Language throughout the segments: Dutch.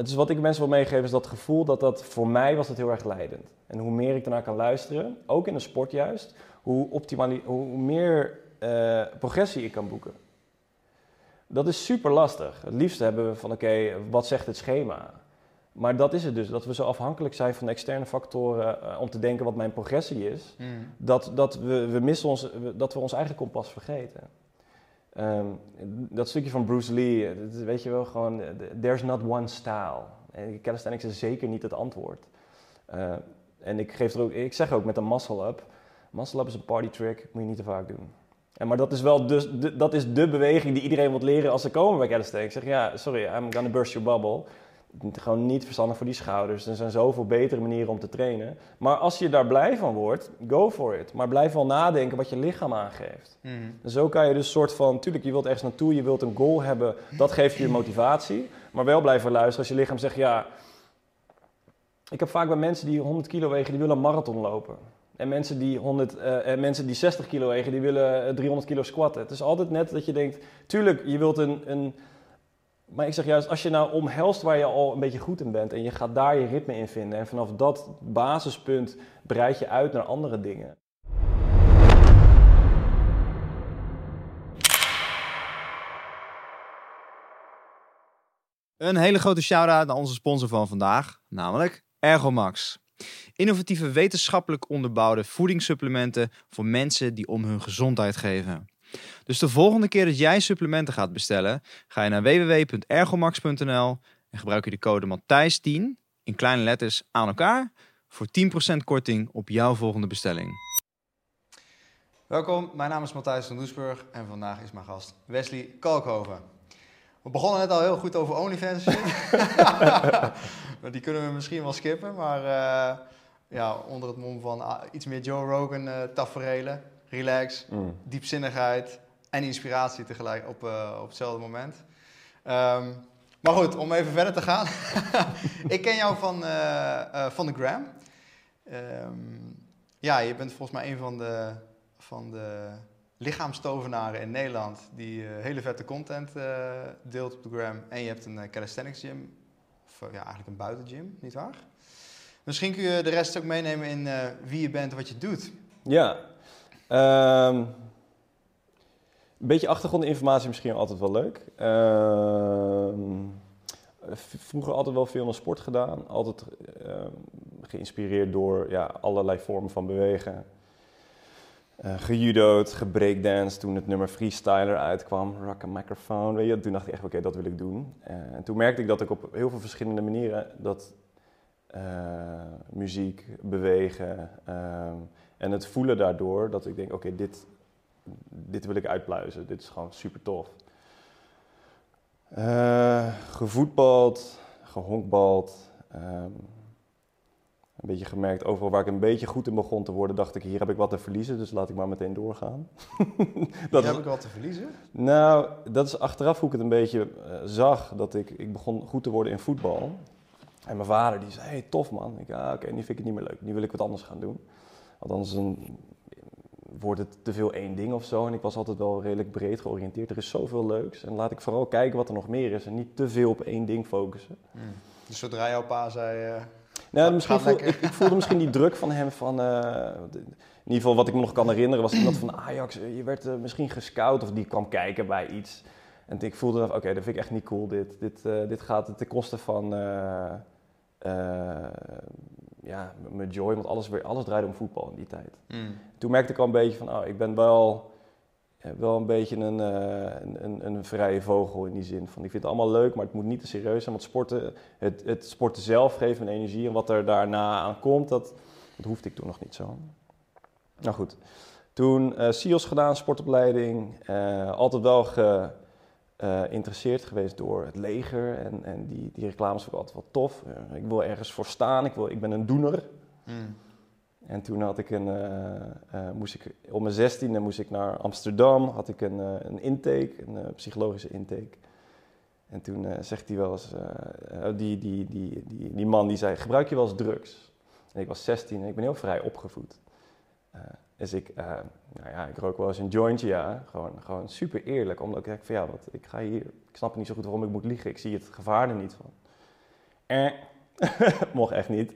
het is wat ik mensen wil meegeven, is dat gevoel dat dat voor mij was dat heel erg leidend. En hoe meer ik daarna kan luisteren, ook in de sport juist, hoe, optimali- hoe meer eh, progressie ik kan boeken. Dat is super lastig. Het liefst hebben we van oké, wat zegt het schema? Maar dat is het dus, dat we zo afhankelijk zijn van externe factoren eh, om te denken wat mijn progressie is, Mm. dat, dat, we, we missen ons, dat we ons eigen kompas vergeten. Ehm, dat stukje van Bruce Lee, eh, weet je wel, gewoon, eh, there's not one style. En calisthenics is zeker niet het antwoord. Eh, en ik, geef er ook, ik zeg ook met een muscle-up, muscle-up is een party trick, moet je niet te vaak doen. En maar dat is wel dus, de, dat is de beweging die iedereen wil leren als ze komen bij calisthenics. Ik zeg, ja, sorry, I'm gonna burst your bubble. Gewoon niet verstandig voor die schouders. Er zijn zoveel betere manieren om te trainen. Maar als je daar blij van wordt, go for it. Maar blijf wel nadenken wat je lichaam aangeeft. Mm. En zo kan je dus soort van, tuurlijk, je wilt ergens naartoe, je wilt een goal hebben, dat geeft je motivatie. Maar wel blijven luisteren als je lichaam zegt, ja, ik heb vaak bij mensen die 100 kilo wegen, die willen een marathon lopen. En mensen die, 100, eh, en mensen die 60 kilo wegen, die willen eh, 300 kilo squatten. Het is altijd net dat je denkt, tuurlijk, je wilt een, een... Maar ik zeg juist, als je nou omhelst waar je al een beetje goed in bent en je gaat daar je ritme in vinden en vanaf dat basispunt breid je uit naar andere dingen. Een hele grote shout-out naar onze sponsor van vandaag, namelijk Ergomax. Innovatieve wetenschappelijk onderbouwde voedingssupplementen voor mensen die om hun gezondheid geven. Dus de volgende keer dat jij supplementen gaat bestellen, ga je naar www.ergomax.nl en gebruik je de code Matthijs10 in kleine letters aan elkaar voor 10% korting op jouw volgende bestelling. Welkom, mijn naam is Matthijs van Doesburg en vandaag is mijn gast Wesley Kalkhoven. We begonnen net al heel goed over OnlyFans. die kunnen we misschien wel skippen, maar eh, ja, onder het mom van ah, iets meer Joe Rogan eh taferelen, relax, Mm. diepzinnigheid en inspiratie tegelijk op, eh, op hetzelfde moment. Ehm, maar goed, om even verder te gaan. ik ken jou van, eh, eh, van de Gram. Ehm, ja, je bent volgens mij een van de, van de lichaamstovenaren in Nederland die hele vette content deelt op de Gram. En je hebt een calisthenics gym, of ja, eigenlijk een buitengym, nietwaar? Misschien kun je de rest ook meenemen in wie je bent en wat je doet. Ja. Ehm, een beetje achtergrondinformatie misschien altijd wel leuk. Ehm, vroeger altijd wel veel aan sport gedaan. Altijd ehm, geïnspireerd door ja, allerlei vormen van bewegen. Eh gejudo'd, gebreakdanced toen het nummer Freestyler uitkwam. Rock a microphone, weet je. Toen dacht ik echt, oké, dat wil ik doen. Eh, en toen merkte ik dat ik op heel veel verschillende manieren dat eh, muziek, bewegen en het voelen daardoor dat ik denk, oké, dit, dit wil ik uitpluizen. Dit is gewoon super tof. Eh, gevoetbald, gehonkbald. ehm, een beetje gemerkt, overal waar ik een beetje goed in begon te worden, dacht ik, hier heb ik wat te verliezen, dus laat ik maar meteen doorgaan. Dat heb ik wat te verliezen. nou, dat is achteraf hoe ik het een beetje eh, zag, dat ik, ik begon goed te worden in voetbal. En mijn vader die zei, hey, tof man. Ik, ah, oké, nu vind ik het niet meer leuk. Nu wil ik wat anders gaan doen. Want anders een, wordt het te veel één ding of zo. En ik was altijd wel redelijk breed georiënteerd. Er is zoveel leuks. En laat ik vooral kijken wat er nog meer is. En niet te veel op één ding focussen. Dus zodra jouw pa zei... eh, Nou, misschien voel, ik, ik voelde misschien die druk van hem van... eh, in ieder geval wat ik me nog kan herinneren was dat van Ajax, eh, je werd misschien gescout of die kwam kijken bij iets. En ik voelde, oké, dat vind ik echt niet cool dit. Dit, dit gaat ten koste van ja, mijn joy, want alles, weer, alles draaide om voetbal in die tijd. mm. Toen merkte ik al een beetje van, oh, ik ben wel, eh, wel een beetje een, eh, een, een, een vrije vogel in die zin. Van, ik vind het allemaal leuk, maar het moet niet te serieus zijn. Want sporten, het, het sporten zelf geeft me energie. En wat er daarna aan komt, dat, dat hoefde ik toen nog niet zo. Nou goed, toen SEALS gedaan, sportopleiding. altijd wel geïnteresseerd geweest door het leger. En, en die, die reclames vond ik altijd wel tof. Eh, ik wil ergens voor staan, ik, wil, ik ben een doener. Mm. En toen had ik een, eh, moest ik, op mijn zestiende moest ik naar Amsterdam, had ik een, een intake, een psychologische intake. En toen zegt hij wel eens, die, die, die, die, die man die zei, gebruik je wel eens drugs? En ik was 16 en ik ben heel vrij opgevoed. Dus ik, eh, nou ja, ik rook wel eens een jointje, ja. Gewoon, gewoon super eerlijk, omdat ik denk van ja, wat, ik ga hier, ik snap niet zo goed waarom ik moet liegen. Ik zie het gevaar er niet van. eh, mocht echt niet.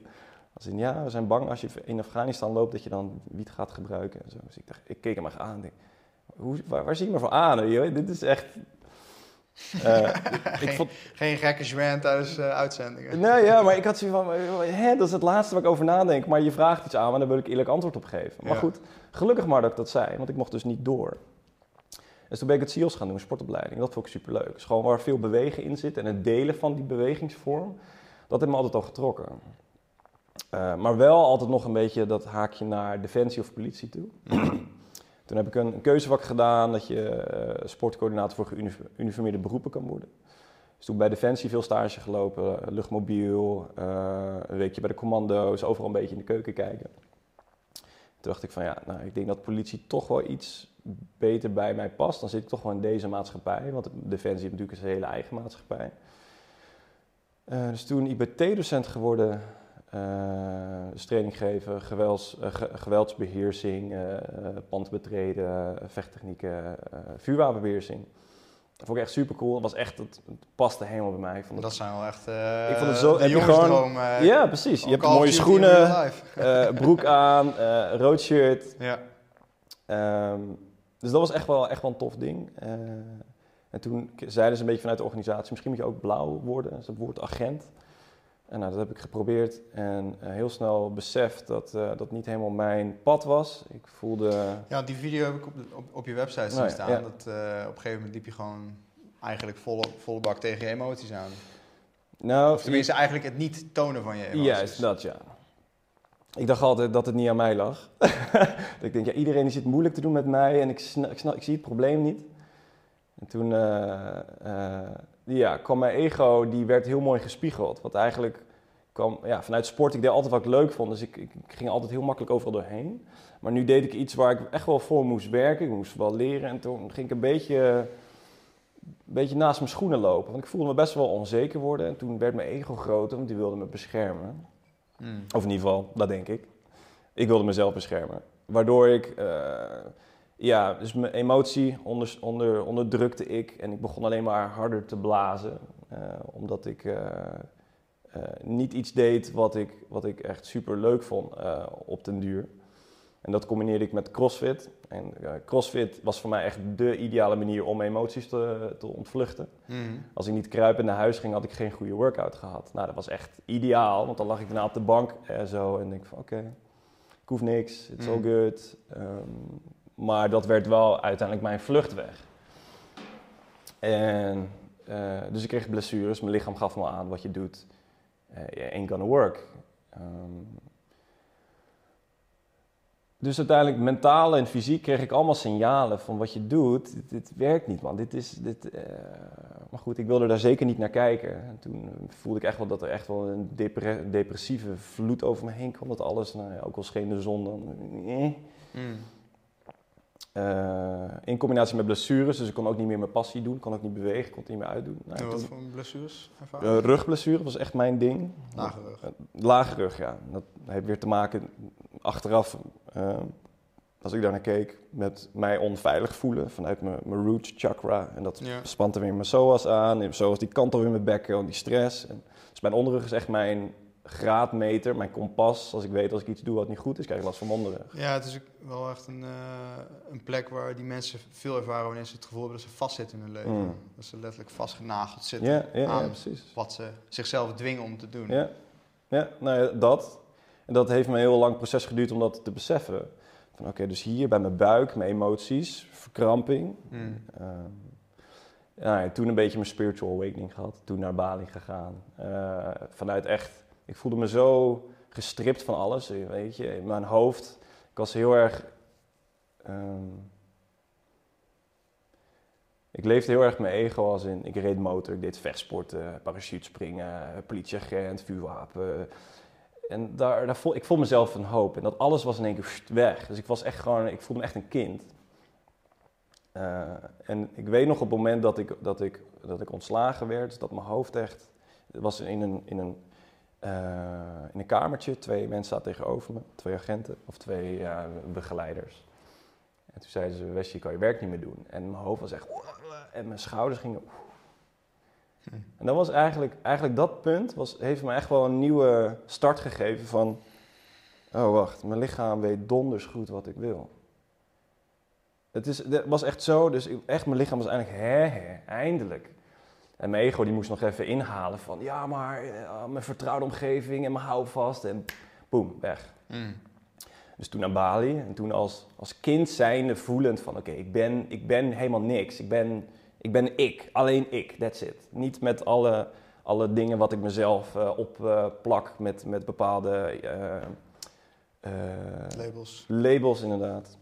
Als in, ja, we zijn bang als je in Afghanistan loopt dat je dan wiet gaat gebruiken en zo. Dus ik, dacht, ik keek hem echt aan en denk, hoe, waar, waar zie je me voor aan? Joh? Dit is echt... Uh, geen, vond... geen gekke zwijn tijdens uh, uitzendingen. Nee, ja, maar ik had zoiets van, hè, dat is het laatste waar ik over nadenk. Maar je vraagt iets aan, maar daar wil ik eerlijk antwoord op geven. Maar ja. goed, gelukkig maar dat ik dat zei, want ik mocht dus niet door. Dus toen ben ik het SEALS gaan doen, sportopleiding. Dat vond ik superleuk. Dus gewoon waar veel bewegen in zit en het delen van die bewegingsvorm, dat heeft me altijd al getrokken. Uh, maar wel altijd nog een beetje dat haakje naar defensie of politie toe. Toen heb ik een, een keuzevak gedaan dat je uh, sportcoördinator voor geuniformeerde beroepen kan worden. Dus toen bij Defensie veel stage gelopen, luchtmobiel, uh, een weekje bij de commando's, overal een beetje in de keuken kijken. Toen dacht ik van ja, nou, ik denk dat politie toch wel iets beter bij mij past. Dan zit ik toch wel in deze maatschappij, want Defensie natuurlijk een hele eigen maatschappij. Uh, dus toen IBT-docent geworden, dus training geven, gewelds, uh, geweldsbeheersing, uh, pand betreden, vechttechnieken, vuurwapenbeheersing. Dat vond ik echt super cool. Het was echt, het, het paste helemaal bij mij. Ik vond het, dat zijn wel echt ik vond het zo, heb je gewoon, Ja, precies. Je hebt mooie schoenen, broek aan, rood shirt. Ja. Um, dus dat was echt wel, echt wel een tof ding. en toen zeiden ze een beetje vanuit de organisatie, misschien moet je ook blauw worden, is het woord agent. En nou, dat heb ik geprobeerd en uh, heel snel beseft dat uh, dat niet helemaal mijn pad was. Ik voelde... Ja, die video heb ik op, op, op je website zien nou, staan. Ja. Dat, uh, op een gegeven moment liep je gewoon eigenlijk volle, volle bak tegen je emoties aan. Nou, of tenminste eigenlijk het niet tonen van je emoties. Juist, dat ja. Ik dacht altijd dat het niet aan mij lag. dat ik denk, ja, iedereen zit moeilijk te doen met mij en ik, snap, ik, snap, ik zie het probleem niet. En toen ja, kwam mijn ego, die werd heel mooi gespiegeld. Wat eigenlijk kwam ja, vanuit sport, ik deed altijd wat ik leuk vond. Dus ik, ik, ging altijd heel makkelijk overal doorheen. Maar nu deed ik iets waar ik echt wel voor moest werken. Ik moest wel leren. En toen ging ik een beetje, een beetje naast mijn schoenen lopen. Want ik voelde me best wel onzeker worden. En toen werd mijn ego groter, want die wilde me beschermen. Hmm. Of in ieder geval, dat denk ik. Ik wilde mezelf beschermen. Waardoor ik... Uh, ja, dus mijn emotie onder, onder, onderdrukte ik en ik begon alleen maar harder te blazen. Uh, omdat ik uh, uh, niet iets deed wat ik, wat ik echt super leuk vond op den duur. En dat combineerde ik met CrossFit. En CrossFit was voor mij echt de ideale manier om emoties te, te ontvluchten. Mm. Als ik niet kruipend naar huis ging, had ik geen goede workout gehad. Nou, dat was echt ideaal, want dan lag ik daarna op de bank en zo en denk van oké, okay, ik hoef niks, it's mm. all good. Um, maar dat werd wel uiteindelijk mijn vluchtweg. En, uh, dus ik kreeg blessures. Mijn lichaam gaf me aan wat je doet. Uh, ain't gonna work. Um, dus uiteindelijk mentaal en fysiek kreeg ik allemaal signalen van wat je doet. Dit, werkt niet, man. Dit is, dit, uh, maar goed, ik wilde daar zeker niet naar kijken. En toen voelde ik echt wel dat er echt wel een depressieve vloed over me heen kwam. Dat alles, nou ja, ook al scheen de zon dan... Eh. Mm. Uh, in combinatie met blessures, dus ik kon ook niet meer mijn passie doen, kon ook niet bewegen, kon het niet meer uitdoen. Nou, en wat voor blessures Uh, rugblessure was echt mijn ding. Lage rug? Uh, lage rug, ja. Dat heeft weer te maken, achteraf, als ik daar naar keek, met mij onveilig voelen vanuit mijn, mijn root chakra. En dat ja. spant er weer mijn psoas aan, en psoas die kant weer in mijn bekken, die stress. En, dus mijn onderrug is echt mijn graadmeter, mijn kompas. Als ik weet als ik iets doe wat niet goed is, krijg ik last van. Ja, het is wel echt een, uh, een plek waar die mensen veel ervaren wanneer ze het gevoel hebben dat ze vastzitten in hun leven. Mm. Dat ze letterlijk vastgenageld zitten ja, ja, aan ja, precies. wat ze zichzelf dwingen om te doen. Ja, ja nou ja, dat. En dat heeft me een heel lang proces geduurd om dat te beseffen. Van oké, dus hier bij mijn buik, mijn emoties, verkramping. Mm. Uh, ja, toen een beetje mijn spiritual awakening gehad. Toen naar Bali gegaan. Uh, vanuit echt ik voelde me zo gestript van alles, weet je. In mijn hoofd, ik was heel erg... Um, ik leefde heel erg mijn ego als in, ik reed motor, ik deed vechtsporten, parachutespringen, politieagent, vuurwapen. En daar, daar voel, ik voel mezelf een hoop. En dat alles was in één keer weg. Dus ik was echt gewoon, ik voelde me echt een kind. Uh, en ik weet nog op het moment dat ik, dat ik, dat ik ontslagen werd, dat mijn hoofd echt, was in een, in een in een kamertje, twee mensen zaten tegenover me, twee agenten of twee begeleiders. En toen zeiden ze, Wesje, je kan je werk niet meer doen. En mijn hoofd was echt, en mijn schouders gingen... Hm. En dat was eigenlijk, eigenlijk dat punt, was, heeft me echt wel een nieuwe start gegeven van, oh wacht, mijn lichaam weet donders goed wat ik wil. Het, is, het was echt zo, dus echt mijn lichaam was eigenlijk, hè, hè, eindelijk. En mijn ego die moest nog even inhalen van, ja maar, eh, mijn vertrouwde omgeving en mijn houvast en boem, weg. Mm. Dus toen naar Bali en toen als, als kind zijnde voelend van oké, ik, ben, ik ben helemaal niks. Ik ben, ik ben ik, alleen ik, that's it. Niet met alle, alle dingen wat ik mezelf eh, opplak met, met bepaalde eh, eh, Labels. labels inderdaad.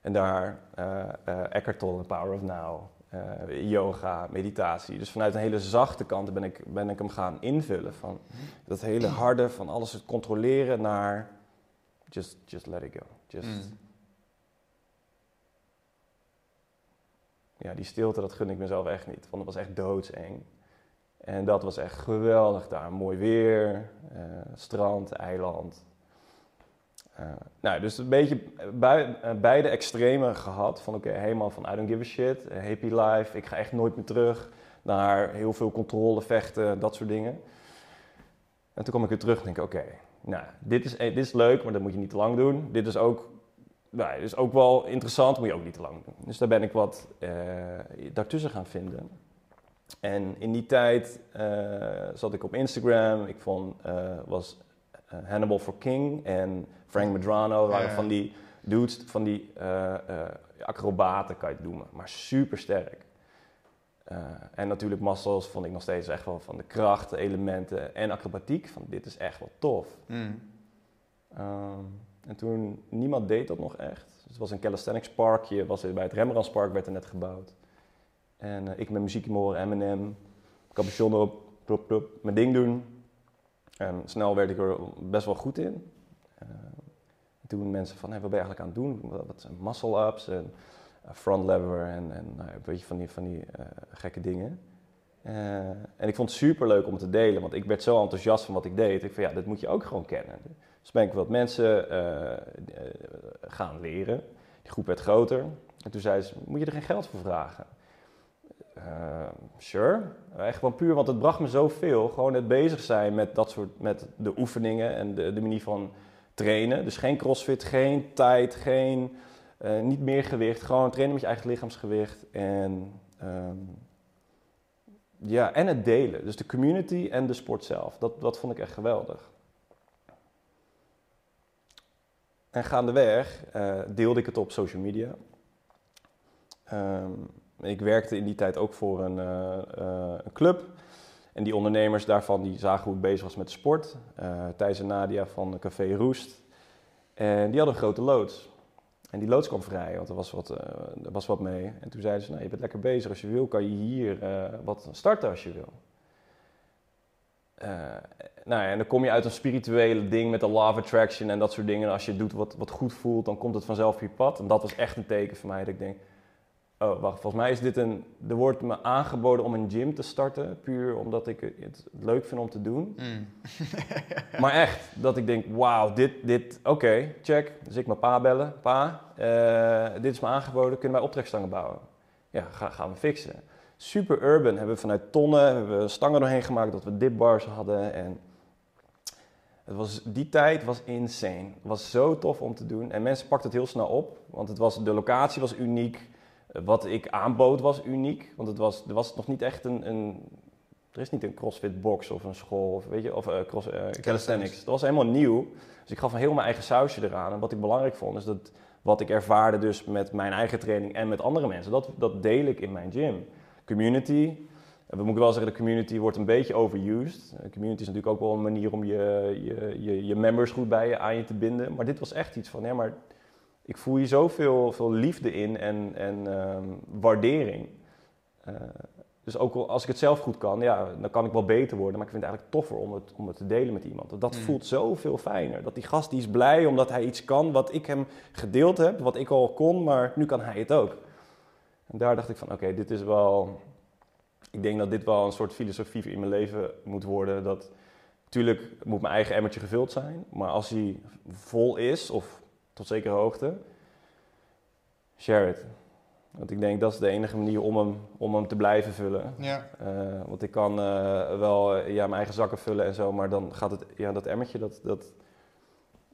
En daar eh eh, Eckhart Tolle, Power of Now, eh, yoga, meditatie. Dus vanuit een hele zachte kant ben ik, ben ik hem gaan invullen. Van dat hele harde, van alles het controleren naar just, just let it go. Just, Mm. Ja, die stilte, dat gun ik mezelf echt niet. Want het was echt doodseng. En dat was echt geweldig daar. Mooi weer, eh, strand, eiland. Eh, nou, dus een beetje bui- eh, beide extremen gehad. Van oké, helemaal van I don't give a shit, eh, happy life, ik ga echt nooit meer terug. Naar heel veel controle, vechten, dat soort dingen. En toen kwam ik weer terug en denk oké, nou, dit is, eh, dit is leuk, maar dat moet je niet te lang doen. Dit is ook, nou, dit ook wel interessant, moet je ook niet te lang doen. Dus daar ben ik wat eh, daartussen gaan vinden. En in die tijd eh, zat ik op Instagram. Ik vond, eh, was eh, Hannibal for King en Frank Medrano waren van die dudes, van die eh, eh, acrobaten kan je het noemen, maar super sterk. Eh, en natuurlijk muscles vond ik nog steeds echt wel van de kracht, de elementen en acrobatiek. Van dit is echt wel tof. Mm. Ehm, en toen, niemand deed dat nog echt. Dus het was een calisthenics parkje, was bij het Rembrandtspark werd er net gebouwd. En eh, ik met muziek in mijn oren, Eminem, capuchon erop, plop, plop, mijn ding doen. En snel werd ik er best wel goed in. Eh, en toen mensen van, hey, wat ben je eigenlijk aan het doen? Wat zijn muscle-ups en eh, front lever en, en nou, een beetje van die, van die eh, gekke dingen. En ik vond het super leuk om te delen, want ik werd zo enthousiast van wat ik deed. Ik van ja, dit moet je ook gewoon kennen. Dus ben ik wat mensen gaan leren. Die groep werd groter. En toen zei ze, moet je er geen geld voor vragen? Eh, sure. Echt gewoon puur, want het bracht me zoveel. Gewoon het bezig zijn met dat soort, met de oefeningen en de, de manier van trainen. Dus geen crossfit, geen tijd, geen, eh, niet meer gewicht. Gewoon trainen met je eigen lichaamsgewicht. En, ehm, ja, en het delen. Dus de community en de sport zelf. Dat, dat vond ik echt geweldig. En gaandeweg eh, deelde ik het op social media. Ehm, ik werkte in die tijd ook voor een, eh, eh, een club. En die ondernemers daarvan die zagen hoe ik bezig was met sport. Eh Thijs en Nadia van Café Roest. En die hadden een grote loods. En die loods kwam vrij, want er was wat, er was wat mee. En toen zeiden ze, nou, je bent lekker bezig. Als je wil, kan je hier wat starten als je wil. Eh, nou ja, en dan kom je uit een spirituele ding met de of attraction en dat soort dingen. En als je doet wat, wat goed voelt, dan komt het vanzelf op je pad. En dat was echt een teken voor mij dat ik denk... Oh, wacht, volgens mij is dit een... Er wordt me aangeboden om een gym te starten, puur omdat ik het leuk vind om te doen. Mm. Maar echt, dat ik denk, wauw, dit, dit, oké, check. Dus ik mijn pa bellen. Pa, eh, dit is me aangeboden, kunnen wij optrekstangen bouwen? Ja, ga, gaan we fixen. Super urban, hebben we vanuit tonnen, hebben we stangen doorheen gemaakt, dat we dipbars hadden. En het was, die tijd was insane. Het was zo tof om te doen. En mensen pakten het heel snel op, want het was, de locatie was uniek. Wat ik aanbood was uniek, want het was, er was nog niet echt een, een er is niet een CrossFit box of een school of weet je, of eh, cross, eh, calisthenics. Dat was helemaal nieuw. Dus ik gaf een heel mijn eigen sausje eraan. En wat ik belangrijk vond, is dat wat ik ervaarde dus met mijn eigen training en met andere mensen, dat, dat deel ik in mijn gym. Community. En we moeten wel zeggen, de community wordt een beetje overused. De community is natuurlijk ook wel een manier om je, je, je, je members goed bij je, aan je te binden. Maar dit was echt iets van, ja, maar ik voel hier zoveel veel liefde in en, en ehm, waardering. Eh, dus ook al als ik het zelf goed kan, ja, dan kan ik wel beter worden. Maar ik vind het eigenlijk toffer om het, om het te delen met iemand. Want Dat Mm. voelt zoveel fijner. Dat die gast die is blij omdat hij iets kan wat ik hem gedeeld heb. Wat ik al kon, maar nu kan hij het ook. En daar dacht ik van, oké, dit is wel... Ik denk dat dit wel een soort filosofie in mijn leven moet worden. Dat, natuurlijk moet mijn eigen emmertje gevuld zijn. Maar als hij vol is, of tot zekere hoogte, share it. Want ik denk dat is de enige manier om hem, om hem te blijven vullen. Ja. Eh, want ik kan eh, wel eh, ja, mijn eigen zakken vullen en zo, maar dan gaat het, ja, dat emmertje, dat, dat,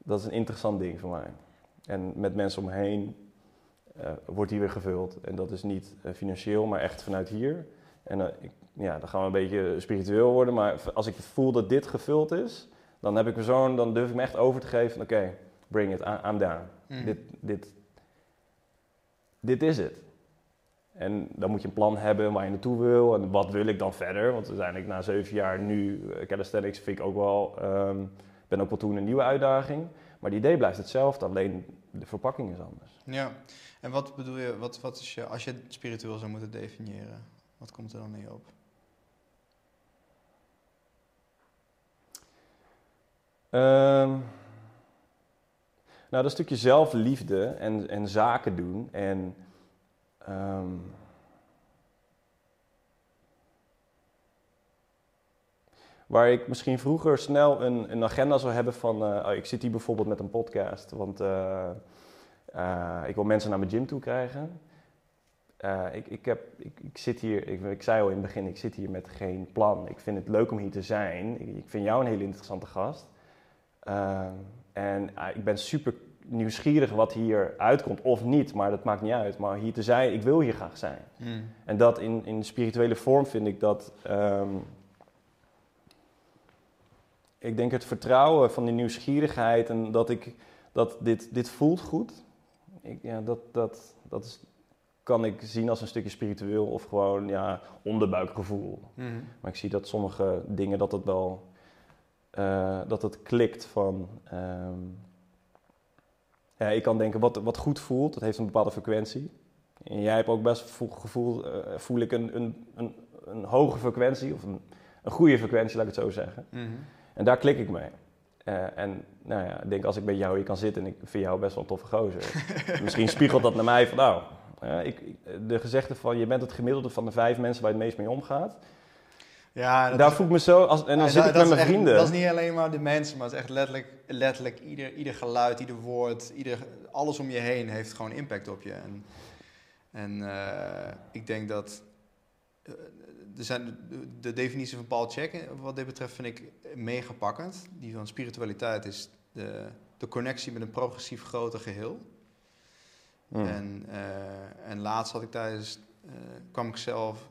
dat is een interessant ding voor mij. En met mensen omheen eh, wordt die weer gevuld. En dat is niet financieel, maar echt vanuit hier. En ik, ja, dan gaan we een beetje spiritueel worden, maar als ik voel dat dit gevuld is, dan heb ik me zo'n, dan durf ik me echt over te geven oké, bring it, I'm down. Mhm. Dit, dit, dit is het. En dan moet je een plan hebben waar je naartoe wil en wat wil ik dan verder. Want uiteindelijk na zeven jaar nu eh, calisthenics vind ik ook wel, ehm ben ook wel toe een nieuwe uitdaging. Maar het idee blijft hetzelfde, alleen de verpakking is anders. Ja. En wat bedoel je, wat, wat is je, als je het spiritueel zou moeten definiëren, wat komt er dan in je op? Ehm, nou, dat stukje zelfliefde en, en zaken doen en ehm, waar ik misschien vroeger snel een, een agenda zou hebben van, eh, oh, ik zit hier bijvoorbeeld met een podcast, want eh, eh, ik wil mensen naar mijn gym toe krijgen. Ik, ik, heb, ik, ik zit hier, ik, ik zei al in het begin, ik zit hier met geen plan. Ik vind het leuk om hier te zijn. Ik, ik vind jou een hele interessante gast. En uh, ik ben super nieuwsgierig wat hier uitkomt of niet, maar dat maakt niet uit. Maar hier te zijn, ik wil hier graag zijn. Mm. En dat in, in spirituele vorm vind ik dat. Um, ik denk het vertrouwen van die nieuwsgierigheid en dat ik dat dit, dit voelt goed. Ik, ja, dat, dat, dat is, kan ik zien als een stukje spiritueel of gewoon ja, onderbuikgevoel. Mm. Maar ik zie dat sommige dingen dat het wel uh, dat het klikt van. Um, ja, ik kan denken wat, wat goed voelt, dat heeft een bepaalde frequentie. En jij hebt ook best voel, gevoel, uh, voel ik een, een, een, een, hoge frequentie of een, een goede frequentie, laat ik het zo zeggen. Mm -hmm. En daar klik ik mee. Uh, en nou ja, ik denk als ik bij jou hier kan zitten en ik vind jou best wel een toffe gozer. misschien spiegelt dat naar mij van nou, ik, de gezegde van je bent het gemiddelde van de vijf mensen waar je het meest mee omgaat. Ja, daar is, voel ik me zo, als, en dan ja, zit dat, ik met mijn echt, vrienden. Dat is niet alleen maar de mensen, maar het is echt letterlijk, letterlijk ieder, ieder geluid, ieder woord, ieder, alles om je heen heeft gewoon impact op je. En, en uh, ik denk dat uh, er zijn de, de, definitie van Paul Check, wat dit betreft, vind ik mega pakkend. Die van spiritualiteit is de, de connectie met een progressief groter geheel. Mm. En, uh, en laatst had ik tijdens, kwam ik zelf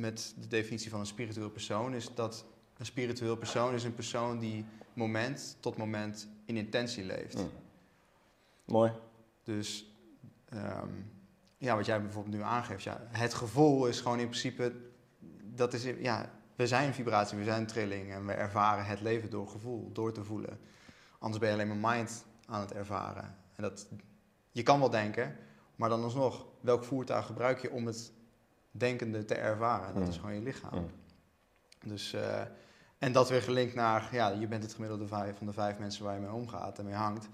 met de definitie van een spiritueel persoon is dat een spiritueel persoon is een persoon die moment tot moment in intentie leeft. Mm. Mooi. Dus um, ja, wat jij bijvoorbeeld nu aangeeft, ja, het gevoel is gewoon in principe, dat is, ja, we zijn vibratie, we zijn trilling en we ervaren het leven door gevoel, door te voelen. Anders ben je alleen maar mind aan het ervaren. En dat, je kan wel denken, maar dan alsnog, welk voertuig gebruik je om het denkende te ervaren. En dat Mm. is gewoon je lichaam. Dus, uh, en dat weer gelinkt naar, ja, je bent het gemiddelde vijf, van de vijf mensen waar je mee omgaat en mee hangt.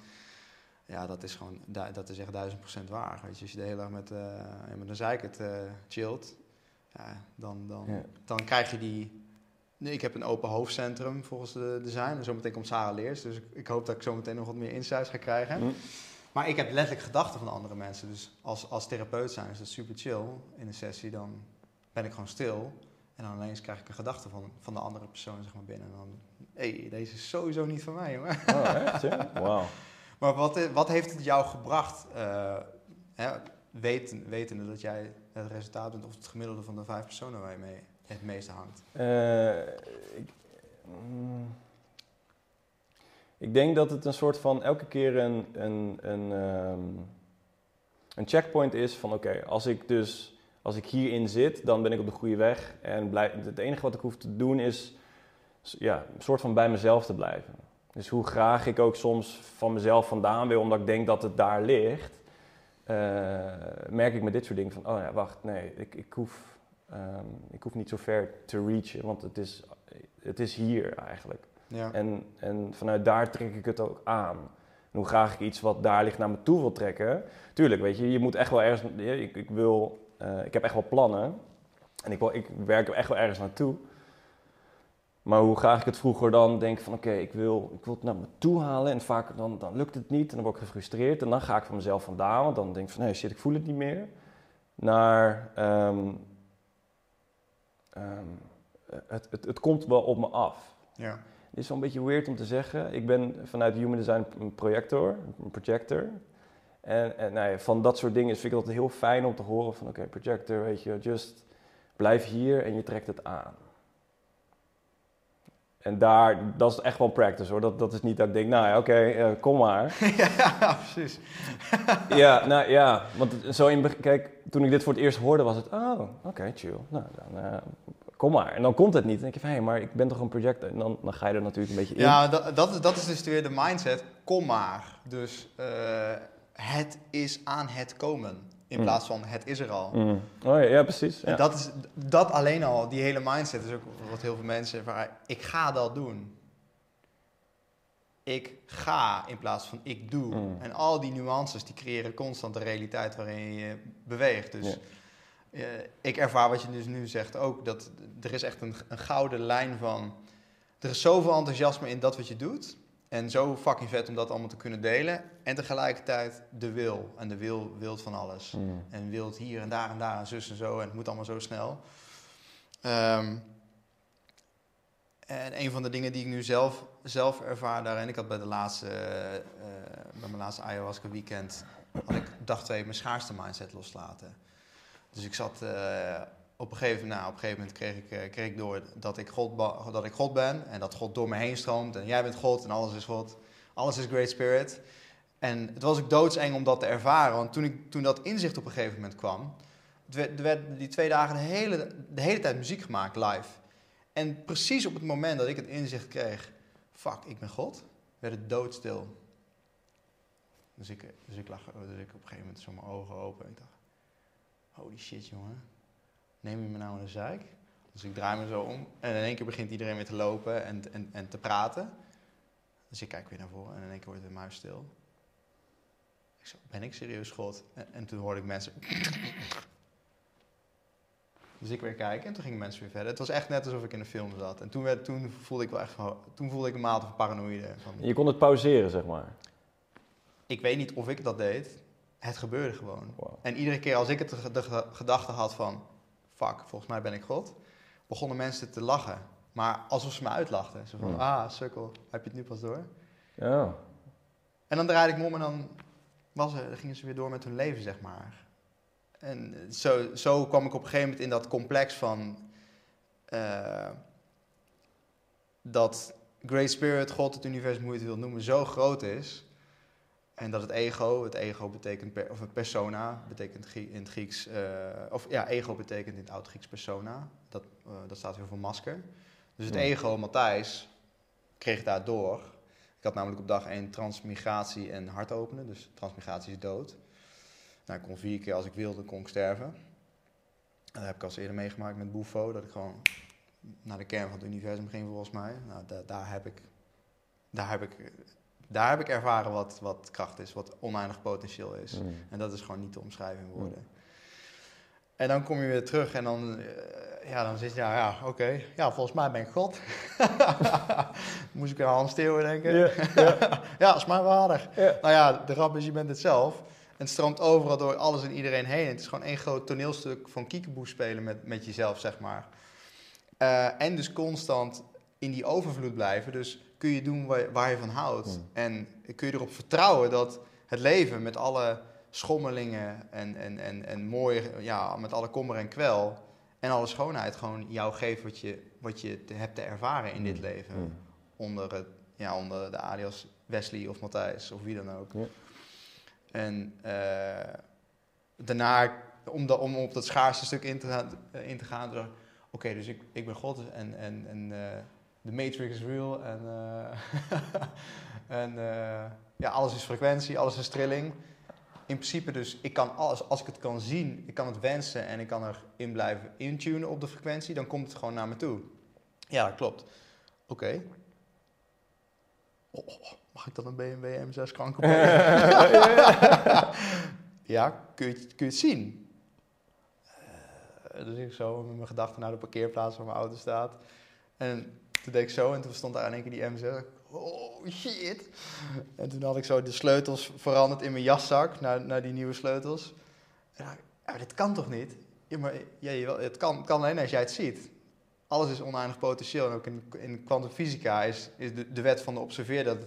Ja, dat is gewoon, dat is echt duizend procent waar. Weet je, als je de hele dag met, uh, met een zeikert uh, chillt, ja, dan, dan, Ja. dan krijg je die... Nee, ik heb een open hoofdcentrum volgens de design. En zometeen komt Sarah Leers. Dus ik, ik hoop dat ik zometeen nog wat meer insights ga krijgen. Mm. Maar ik heb letterlijk gedachten van andere mensen. Dus als, als therapeut zijn is dat super chill in een sessie. Dan ben ik gewoon stil. En dan ineens krijg ik een gedachte van, van de andere persoon zeg maar, binnen. En dan, hé, hey, deze is sowieso niet van mij. Oh, echt? Ja? Wauw. Maar wat, wat heeft het jou gebracht, uh, hè, weten, wetende dat jij het resultaat bent... of het gemiddelde van de vijf personen waar je mee het meeste hangt? Uh, ik, mm, ik denk dat het een soort van elke keer een, een, een, um, een checkpoint is van oké, als ik dus als ik hierin zit, dan ben ik op de goede weg. En blijf, het enige wat ik hoef te doen is ja, een soort van bij mezelf te blijven. Dus hoe graag ik ook soms van mezelf vandaan wil, omdat ik denk dat het daar ligt, uh, merk ik met dit soort dingen van, oh ja, wacht, nee, ik, ik, hoef, um, ik hoef niet zo ver te reachen, want het is, het is hier eigenlijk. Ja. En, en vanuit daar trek ik het ook aan. En hoe graag ik iets wat daar ligt naar me toe wil trekken. Tuurlijk, weet je, je moet echt wel ergens. Ik, ik wil, uh, ik heb echt wel plannen. En ik, wil, ik werk er echt wel ergens naartoe. Maar hoe graag ik het vroeger dan denk van oké, okay, ik, wil, ik wil het naar me toe halen. En vaak dan, dan lukt het niet en dan word ik gefrustreerd. En dan ga ik van mezelf vandaan. Want dan denk ik van nee, shit, ik voel het niet meer. naar ehm, ehm, het, het, het komt wel op me af. Ja. Het is wel een beetje weird om te zeggen. Ik ben vanuit Human Design een projector, een projector. En, en nou ja, van dat soort dingen vind ik het altijd heel fijn om te horen van oké, projector, weet je, just blijf hier en je trekt het aan. En daar, dat is echt wel practice hoor. Dat, dat is niet dat ik denk, nou ja, oké, eh, kom maar. ja, precies. ja, nou ja, want zo in, kijk, toen ik dit voor het eerst hoorde was het, oh, oké, chill. Nou, dan eh, kom maar. En dan komt het niet. Dan denk je van, hé, maar ik ben toch een projector. En dan, dan ga je er natuurlijk een beetje in. Ja, dat, dat, is, dat is dus weer de mindset. Kom maar. Dus eh, het is aan het komen. In Mm. plaats van het is er al. Mm. Oh ja, ja precies. Ja. En dat, is, dat alleen al, die hele mindset, is ook wat heel veel mensen van, ik ga dat doen. Ik ga in plaats van ik doe. Mm. En al die nuances, die creëren constant de realiteit waarin je beweegt. Dus. Eh, ik ervaar wat je dus nu zegt ook, dat er is echt een, een gouden lijn van... Er is zoveel enthousiasme in dat wat je doet. En zo fucking vet om dat allemaal te kunnen delen. En tegelijkertijd de wil. En de wil wilt van alles. Mm. En wilt hier en daar en daar en zus en zo. En het moet allemaal zo snel. Ehm, en een van de dingen die ik nu zelf, zelf ervaar daarin... Ik had bij, de laatste, eh, bij mijn laatste ayahuasca weekend... had ik dag twee mijn schaarste mindset loslaten. Dus ik zat... eh, op een, gegeven, nou, op een gegeven moment kreeg ik, eh, kreeg ik door dat ik, God, dat ik God ben. En dat God door me heen stroomt. En jij bent God en alles is God. Alles is Great Spirit. En het was ook doodseng om dat te ervaren. Want toen, ik, toen dat inzicht op een gegeven moment kwam... Er werd die twee dagen de hele, de hele tijd muziek gemaakt live. En precies op het moment dat ik het inzicht kreeg... Fuck, ik ben God. Werd het doodstil. Dus ik, dus ik lag... Dus ik op een gegeven moment zo mijn ogen open. En ik dacht... Holy shit, jongen. Neem je me nou in de zeik? Dus ik draai me zo om. En in één keer begint iedereen weer te lopen en, en, en te praten. Dus ik kijk weer naar voren en in één keer wordt de muis stil. Ik zo, ben ik serieus God? En, en toen hoorde ik mensen... Dus ik weer kijken en toen gingen mensen weer verder. Het was echt net alsof ik in een film zat. En toen, werd, toen voelde ik wel echt van... Toen voelde ik een mate van paranoïde. Van, Je kon het pauzeren, zeg maar. ik weet niet of ik dat deed. Het gebeurde gewoon. Wow. En iedere keer als ik het de, de ge- gedachte had van... Fuck, volgens mij ben ik God. Begonnen mensen te lachen. Maar alsof ze me uitlachten. Zo van, Hmm. ah, sukkel, heb je het nu pas door? Ja. En dan draaide ik me om en dan, was er, dan gingen ze weer door met hun leven, zeg maar. En zo, zo kwam ik op een gegeven moment in dat complex van... eh, dat Great Spirit, God, het universum, hoe je het wil noemen, zo groot is... En dat het ego, het ego betekent, per, of een persona, betekent in het Grieks, eh, of ja, ego betekent in het Oud-Grieks persona. Dat, eh, dat staat weer voor masker. Dus het Hmm. ego, Matthijs, kreeg daar door. Ik had namelijk op dag 1 transmigratie en hart openen, dus transmigratie is dood. Nou, ik kon vier keer als ik wilde, kon ik sterven. En dat heb ik al eens eerder meegemaakt met Bufo, dat ik gewoon naar de kern van het universum ging volgens mij. Nou, da- daar heb ik, daar heb ik, daar heb ik ervaren wat, wat kracht is, wat oneindig potentieel is. Mm. En dat is gewoon niet te omschrijven in woorden. En dan kom je weer terug en dan, eh, ja, dan zit je, ja, ja oké, ja, volgens mij ben ik God. Moest ik aan Hans Theo denken. Ja, ja, Ja, is maar waardig. Nou ja, de grap is, je bent het zelf. En het stroomt overal door alles en iedereen heen. Het is gewoon één groot toneelstuk van kiekeboe spelen met, met jezelf, zeg maar. Eh, en dus constant in die overvloed blijven. Dus kun je doen waar, waar je van houdt. Hmm. En kun je erop vertrouwen dat het leven met alle schommelingen en, en, en, en mooie, ja, met alle kommer en kwel en alle schoonheid gewoon jou geeft wat je, wat je te- hebt te ervaren in dit Mm. leven Mm. onder, het, ja, onder de alias Wesley of Matthijs of wie dan ook. Ja. En eh, daarna, om, da- om op dat schaarste stuk in te gaan, eh, in te gaan oké, dus ik, ik ben God en, en, en eh, de Matrix is real en, eh, en eh, ja, alles is frequentie, alles is trilling. In principe dus, ik kan alles, als ik het kan zien, ik kan het wensen en ik kan erin blijven intunen op de frequentie, dan komt het gewoon naar me toe. Ja, dat klopt. Oké. Oh, oh, mag ik dan een BMW M6 kanker Ja, kun je, kun je het zien? Eh, dus ik zo met mijn gedachten naar de parkeerplaats waar mijn auto staat. En toen deed ik zo en toen stond daar in één keer die M6. Oh shit. En toen had ik zo de sleutels veranderd in mijn jaszak naar, naar die nieuwe sleutels. En ja, dit kan toch niet? Ja, maar ja, het kan, kan alleen als jij het ziet. Alles is oneindig potentieel. En ook in, in kwantumfysica is, is de, de wet van de observeer dat,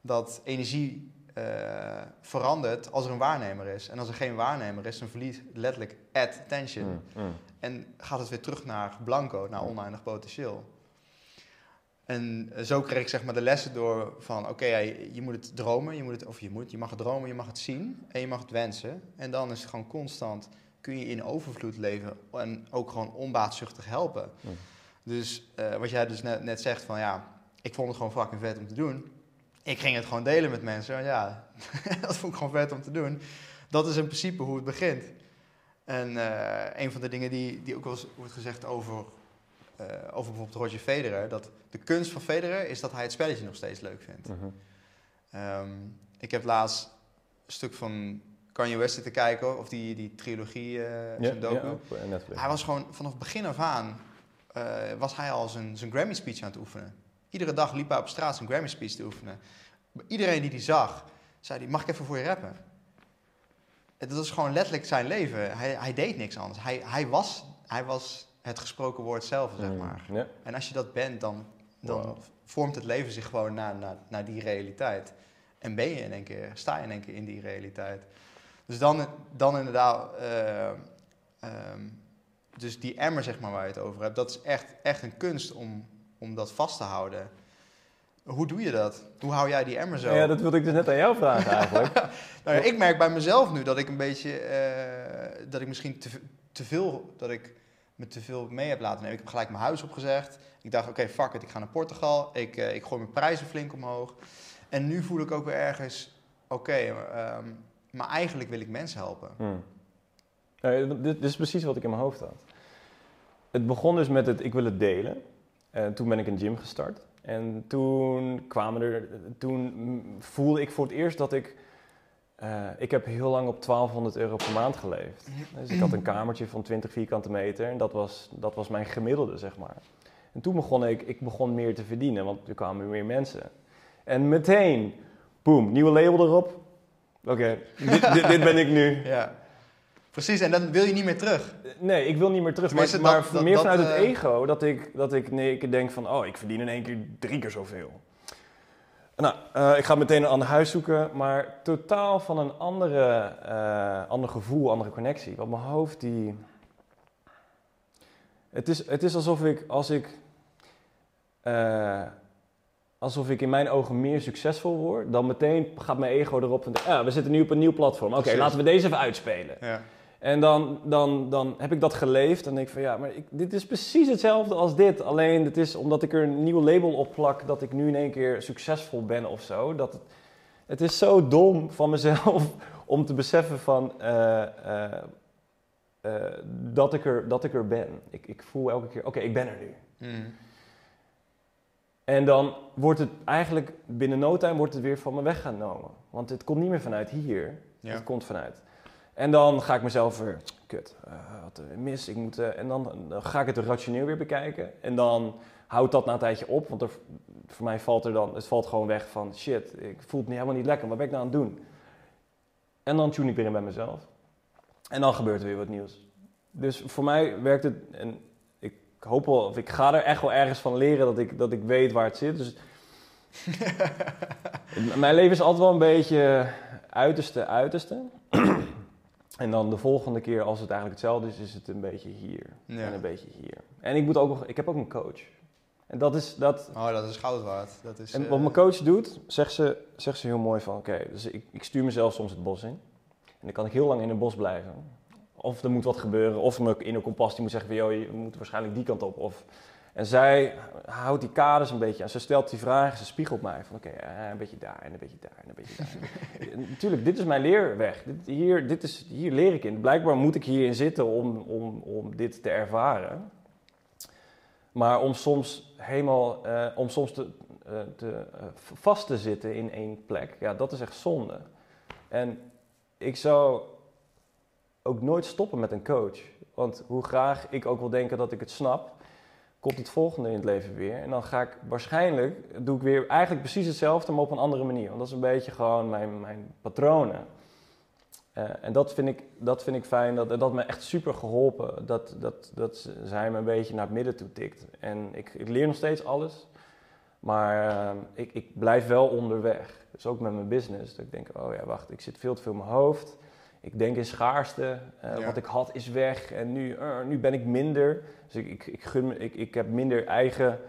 dat energie eh, verandert als er een waarnemer is. En als er geen waarnemer is, dan verliest letterlijk attention. Mm, mm. En gaat het weer terug naar blanco, naar oneindig potentieel. En eh, zo kreeg ik zeg maar de lessen door van, oké, je, moet het dromen, je moet het, of je moet, je mag het dromen, je mag het zien en je mag het wensen. En dan is het gewoon constant, kun je in overvloed leven en ook gewoon onbaatzuchtig helpen. Dus eh, wat jij dus net, net zegt van, ja, ik vond het gewoon fucking vet om te doen. Ik ging het gewoon delen met mensen, ja, dat vond ik gewoon vet om te doen. Dat is in principe hoe het begint. En eh, een van de dingen die, die ook wel eens wordt gezegd over, eh, over bijvoorbeeld Roger Federer, dat de kunst van Federer is dat hij het spelletje nog steeds leuk vindt. Mhm. Ehm, ik heb laatst een stuk van Kanye West zitten kijken, of die, die trilogie, Ja, zijn docu. eh. Hij was gewoon vanaf begin af aan, was hij al zijn, zijn Grammy speech aan het oefenen. Iedere dag liep hij op straat zijn Grammy speech te oefenen. Iedereen die die zag, zei hij, mag ik even voor je rappen? En Dat was gewoon letterlijk zijn leven. Hij, hij deed niks anders. Hij, hij, was, hij was het gesproken woord zelf, zeg Mm, maar. Ja. En als je dat bent, dan, dan Wow. vormt het leven zich gewoon naar, naar, naar die realiteit. En ben je in één keer, sta je in één keer in die realiteit. Dus dan, dan inderdaad, eh, ehm, dus die emmer zeg maar waar je het over hebt, dat is echt, echt een kunst om, om dat vast te houden. Hoe doe je dat? Hoe hou jij die emmer zo? Ja, dat wilde ik dus net aan jou vragen eigenlijk. Nou ja, ik merk bij mezelf nu dat ik een beetje, eh, dat ik misschien te, te veel, dat ik me te veel mee heb laten nemen. Ik heb gelijk mijn huis opgezegd. Ik dacht, oké, fuck it, ik ga naar Portugal. Ik, eh, ik gooi mijn prijzen flink omhoog. En nu voel ik ook weer ergens, oké, ehm, maar eigenlijk wil ik mensen helpen. Hmm. Dit, dit is precies wat ik in mijn hoofd had. Het begon dus met het, ik wil het delen. En toen ben ik een gym gestart. En toen kwamen er, toen voelde ik voor het eerst dat ik, eh, ik heb heel lang op 1200 euro per maand geleefd. Dus ik had een kamertje van 20 vierkante meter en dat was, dat was mijn gemiddelde, zeg maar. En toen begon ik, ik begon meer te verdienen, want er kwamen meer mensen. En meteen, boom, nieuwe label erop. Oké, dit, dit, dit ben ik nu. Ja, precies. En dan wil je niet meer terug. Nee, ik wil niet meer terug. Maar, Tenminste, maar dat- dat- meer dat, vanuit het eh, ego dat ik, dat ik, nee, ik denk van, oh, ik verdien in één keer drie keer zoveel. Nou, eh, ik ga meteen een ander huis zoeken, maar totaal van een andere, eh, ander gevoel, andere connectie. Want mijn hoofd die... Het is, het is alsof ik, als ik... eh, alsof ik in mijn ogen meer succesvol word, dan meteen gaat mijn ego erop van, ja, we zitten nu op een nieuw platform. Oké, laten we deze even uitspelen. Ja. En dan, dan, dan heb ik dat geleefd en denk ik van ja, maar ik, dit is precies hetzelfde als dit. Alleen het is omdat ik er een nieuw label op plak dat ik nu in één keer succesvol ben of zo. Dat het, het is zo dom van mezelf om te beseffen van eh, eh, eh, dat, ik er, dat ik er ben. Ik, ik voel elke keer, oké, ik ben er nu. Mm. En dan wordt het eigenlijk binnen no time wordt het weer van me weggenomen. Want het komt niet meer vanuit hier. Ja. Het komt vanuit. En dan ga ik mezelf weer, kut, eh, wat eh, mis, ik moet, eh, en dan, dan ga ik het rationeel weer bekijken. En dan houdt dat na een tijdje op, want er, voor mij valt er dan, het valt gewoon weg van, shit, ik voel het niet, helemaal niet lekker, wat ben ik nou aan het doen? En dan tune ik weer in bij mezelf. En dan gebeurt er weer wat nieuws. Dus voor mij werkt het, en ik hoop wel, of ik ga er echt wel ergens van leren dat ik, dat ik weet waar het zit. Dus mijn leven is altijd wel een beetje uiterste, uiterste. En dan de volgende keer, als het eigenlijk hetzelfde is, is het een beetje hier. Ja. En een beetje hier. En ik, moet ook nog, ik heb ook een coach. En dat is, dat, Oh, dat is goud waard. Dat is, en eh, wat mijn coach doet, zegt ze, zegt ze heel mooi van, oké, dus ik, ik stuur mezelf soms het bos in. En dan kan ik heel lang in het bos blijven. Of er moet wat gebeuren, of mijn inner kompas die moet zeggen van, joh, je moet waarschijnlijk die kant op. Of, en zij houdt die kaders een beetje aan. Ze stelt die vragen, ze spiegelt mij van, oké, eh, een beetje daar en een beetje daar en een beetje daar. En Natuurlijk, dit is mijn leerweg. Dit, hier, dit is, hier leer ik in. Blijkbaar moet ik hierin zitten om, om, om dit te ervaren. Maar om soms helemaal, eh, om soms te, eh, te, eh, vast te zitten in één plek, ja, dat is echt zonde. En ik zou ook nooit stoppen met een coach. Want hoe graag ik ook wil denken dat ik het snap, komt het volgende in het leven weer. En dan ga ik waarschijnlijk, doe ik weer eigenlijk precies hetzelfde, maar op een andere manier. Want dat is een beetje gewoon mijn, mijn patronen. Eh, en dat vind ik, dat vind ik fijn, dat, dat me echt super geholpen. Dat, dat, dat zij me een beetje naar het midden toe tikt. En ik, ik leer nog steeds alles, maar eh, ik, ik blijf wel onderweg. Dus ook met mijn business. Dat ik denk, oh ja, wacht, ik zit veel te veel in mijn hoofd. Ik denk in schaarste. Eh, Ja. Wat ik had is weg en nu, eh, nu ben ik minder. Dus ik, ik, ik, gun, ik, ik heb minder eigen...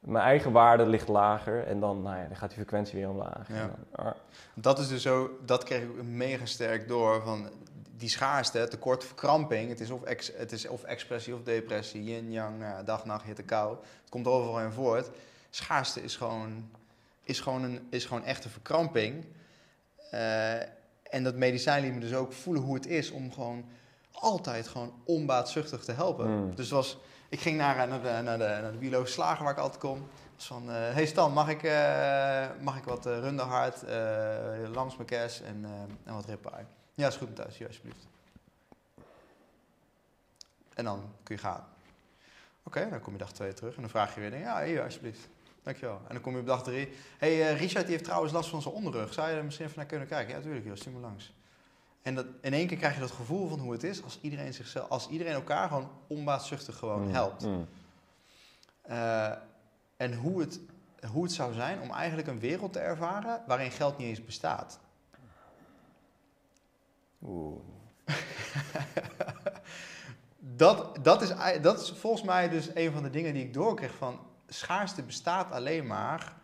Mijn eigen waarde ligt lager en dan, nou ja, dan gaat die frequentie weer omlaag. Ja. Dan, ah, Dat is dus zo, dat kreeg ik mega sterk door van die schaarste, tekort, verkramping. Het is of, ex, het is of expressie of depressie, yin, yang, nou dag, nacht, hitte, kou. Het komt overal in voort. Schaarste is gewoon, is gewoon, een, is gewoon echte verkramping. Eh, en dat medicijn liet me dus ook voelen hoe het is om gewoon altijd gewoon onbaatzuchtig te helpen. Mm. Dus was, ik ging naar, naar, de, naar, de, naar de biologische slager waar ik altijd kom. Dus van, eh hey Stan, mag ik, eh, mag ik wat uh, runderhart, eh langs mijn kes en, en wat ribeye? Ja, is goed ja, alsjeblieft. En dan kun je gaan. Oké, dan kom je dag twee terug en dan vraag je weer, ja, hier, alsjeblieft. Dankjewel. En dan kom je op dag drie. hey, eh, Richard die heeft trouwens last van zijn onderrug. Zou je er misschien even naar kunnen kijken? Ja, natuurlijk, joh, stuur me langs. En dat, in één keer krijg je dat gevoel van hoe het is als iedereen, zichzelf, als iedereen elkaar gewoon onbaatzuchtig gewoon mm, helpt. mm. Eh, en hoe het, hoe het zou zijn om eigenlijk een wereld te ervaren waarin geld niet eens bestaat. Oeh. Dat, dat, is, dat is volgens mij dus een van de dingen die ik doorkreeg van schaarste bestaat alleen maar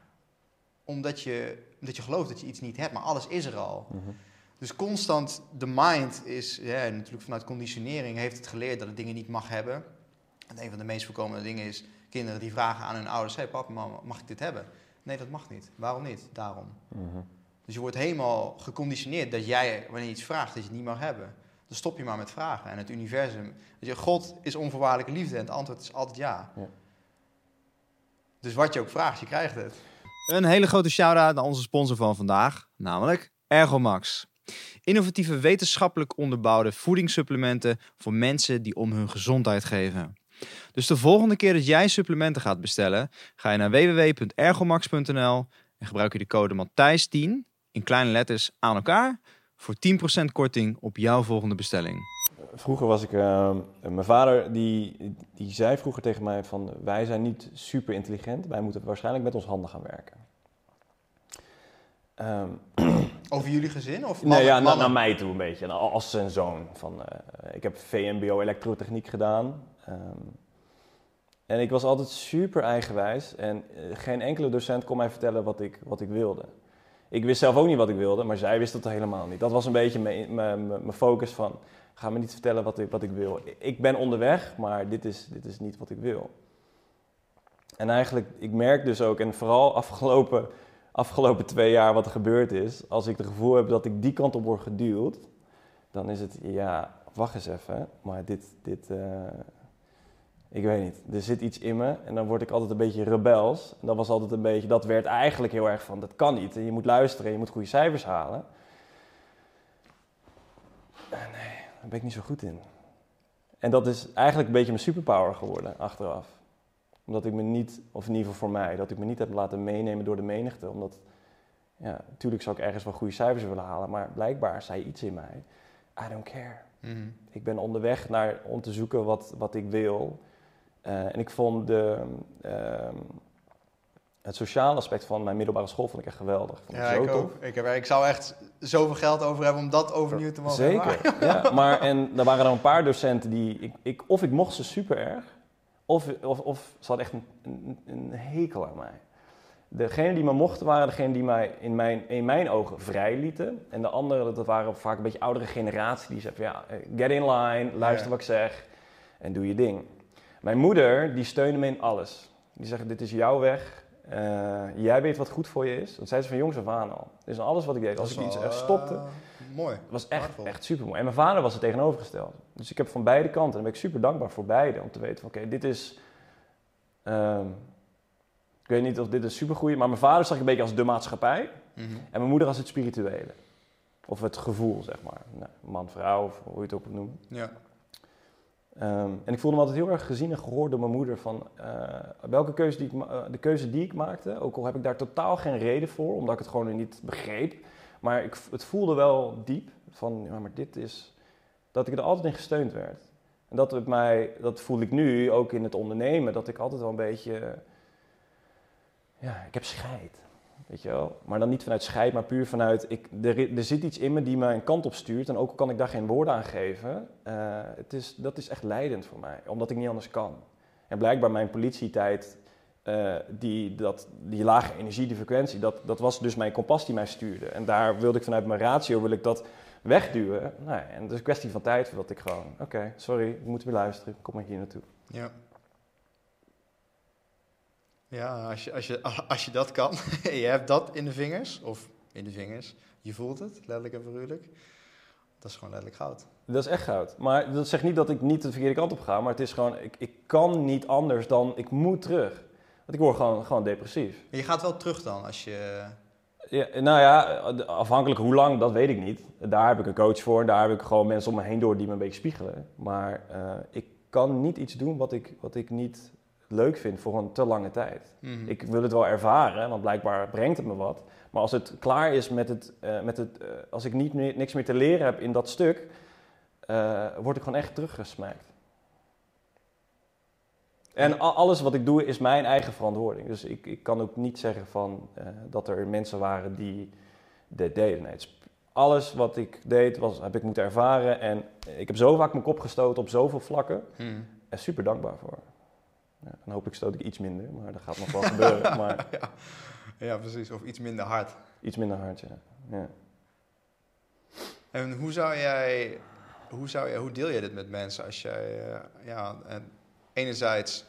omdat je, omdat je gelooft dat je iets niet hebt, maar alles is er al. Mhm. Dus constant, de mind is, ja, natuurlijk vanuit conditionering heeft het geleerd dat het dingen niet mag hebben. En een van de meest voorkomende dingen is kinderen die vragen aan hun ouders, hey papa, mama, mag ik dit hebben? Nee, dat mag niet. Waarom niet? Daarom. Mhm. Dus je wordt helemaal geconditioneerd dat jij, wanneer je iets vraagt, dat je het niet mag hebben. Dan stop je maar met vragen. En het universum, weet je, God is onvoorwaardelijke liefde en het antwoord is altijd ja. Ja. Dus wat je ook vraagt, je krijgt het. Een hele grote shout-out naar onze sponsor van vandaag, namelijk Ergomax. Innovatieve wetenschappelijk onderbouwde voedingssupplementen voor mensen die om hun gezondheid geven. Dus de volgende keer dat jij supplementen gaat bestellen, ga je naar www.ergomax.nl en gebruik je de code Matthijs10 in kleine letters aan elkaar voor 10% korting op jouw volgende bestelling. Vroeger was ik, eh, mijn vader die, die zei vroeger tegen mij van wij zijn niet super intelligent, wij moeten waarschijnlijk met ons handen gaan werken. Ehm, Over jullie gezin? Of nee, ja, naar, mij toe een beetje, als zijn zoon. Van, eh, ik heb VMBO elektrotechniek gedaan. Ehm, en ik was altijd super eigenwijs en eh, geen enkele docent kon mij vertellen wat ik, wat ik wilde. Ik wist zelf ook niet wat ik wilde, maar zij wist dat helemaal niet. Dat was een beetje mijn- focus van, ga me niet vertellen wat ik, wat ik wil. Ik ben onderweg, maar dit is, dit is niet wat ik wil. En eigenlijk, ik merk dus ook, en vooral afgelopen, afgelopen twee jaar wat er gebeurd is, als ik het gevoel heb dat ik die kant op word geduwd, dan is het, ja, wacht eens even, maar dit, dit eh, ik weet niet, er zit iets in me en dan word ik altijd een beetje rebels. En dat was altijd een beetje, dat werd eigenlijk heel erg van, dat kan niet. En je moet luisteren, je moet goede cijfers halen. Eh, nee, daar ben ik niet zo goed in. En dat is eigenlijk een beetje mijn superpower geworden, achteraf. Omdat ik me niet, of in ieder geval voor mij, dat ik me niet heb laten meenemen door de menigte. Omdat, ja, natuurlijk zou ik ergens wel goede cijfers willen halen, maar blijkbaar zei iets in mij, I don't care. Mhm. Ik ben onderweg naar, om te zoeken wat, wat ik wil. Eh, en ik vond de, ehm, het sociale aspect van mijn middelbare school vond ik echt geweldig. Vond Ja, zo ik ook. Ik, heb, ik zou echt zoveel geld over hebben om dat overnieuw te mogen. Zeker, ja. Maar en er waren dan een paar docenten die... Ik, ik, of ik mocht ze super erg, of, of, of ze hadden echt een, een, een hekel aan mij. Degenen die me mochten waren degenen die mij in mijn, in mijn ogen vrij lieten. En de anderen, dat waren vaak een beetje oudere generatie. Die zeiden van ja, eh, get in line, luister Ja. wat ik zeg en doe je ding. Mijn moeder, die steunde me in alles. Die zegt, dit is jouw weg. Eh, jij weet wat goed voor je is. Dat zei ze van jongs af aan al. Dus alles wat ik deed, als ik iets echt stopte, eh, mooi. was echt, echt super mooi. En mijn vader was het tegenovergestelde. Dus ik heb van beide kanten, en daar ben ik super dankbaar voor beide, om te weten van oké, dit is. ehm, ik weet niet of dit een supergoeie, maar mijn vader zag ik een beetje als de maatschappij Mhm. en mijn moeder als het spirituele. Of het gevoel, zeg maar. Nou, man, vrouw, of hoe je het ook moet noemen. Ja. Ehm, en ik voelde me altijd heel erg gezien en gehoord door mijn moeder van eh, welke keuze die ik eh, de keuze die ik maakte, ook al heb ik daar totaal geen reden voor, omdat ik het gewoon niet begreep. maar ik, het voelde wel diep van, ja, maar dit is, dat ik er altijd in gesteund werd. En dat, het mij, dat voel ik nu ook in het ondernemen, dat ik altijd wel een beetje, ja, ik heb scheid. Weet je wel? Maar dan niet vanuit scheid, maar puur vanuit, ik, er, er zit iets in me die me een kant op stuurt. En ook al kan ik daar geen woorden aan geven, eh, het is, dat is echt leidend voor mij, omdat ik niet anders kan. En blijkbaar mijn politietijd, uh, die, dat, die lage energie, die frequentie, dat, dat was dus mijn kompas die mij stuurde. En daar wilde ik vanuit mijn ratio, wil ik dat wegduwen. Nou, en het is een kwestie van tijd voordat ik gewoon, oké, sorry, ik moet weer luisteren, kom maar hier naartoe. Ja. Ja, als je, als je, als je dat kan, je hebt dat in de vingers, of in de vingers, je voelt het, letterlijk en figuurlijk, dat is gewoon letterlijk goud. Dat is echt goud. Maar dat zegt niet dat ik niet de verkeerde kant op ga, maar het is gewoon, ik, ik kan niet anders dan, ik moet terug. Want ik word gewoon, gewoon depressief. je gaat wel terug dan als je... Ja, nou ja, afhankelijk hoe lang, dat weet ik niet. Daar heb ik een coach voor, daar heb ik gewoon mensen om me heen door die me een beetje spiegelen. Maar uh, ik kan niet iets doen wat ik, wat ik niet leuk vind voor een te lange tijd. Mhm. Ik wil het wel ervaren, want blijkbaar brengt het me wat. Maar als het klaar is met het, uh, met het uh, als ik niet meer, niks meer te leren heb in dat stuk, uh, word ik gewoon echt teruggesmaakt. En alles wat ik doe is mijn eigen verantwoording. Dus ik, ik kan ook niet zeggen van, dat er mensen waren die dit deden. Nee, alles wat ik deed, was, heb ik moeten ervaren. En ik heb zo vaak mijn kop gestoten op zoveel vlakken. Hmm. En super dankbaar voor. Ja, dan hoop ik stoot ik iets minder, maar dat gaat nog wel gebeuren. Maar ja. ja, precies. Of iets minder hard. Iets minder hard, ja. ja. En hoe zou jij, hoe zou jij, hoe deel je dit met mensen als jij, uh, ja, en enerzijds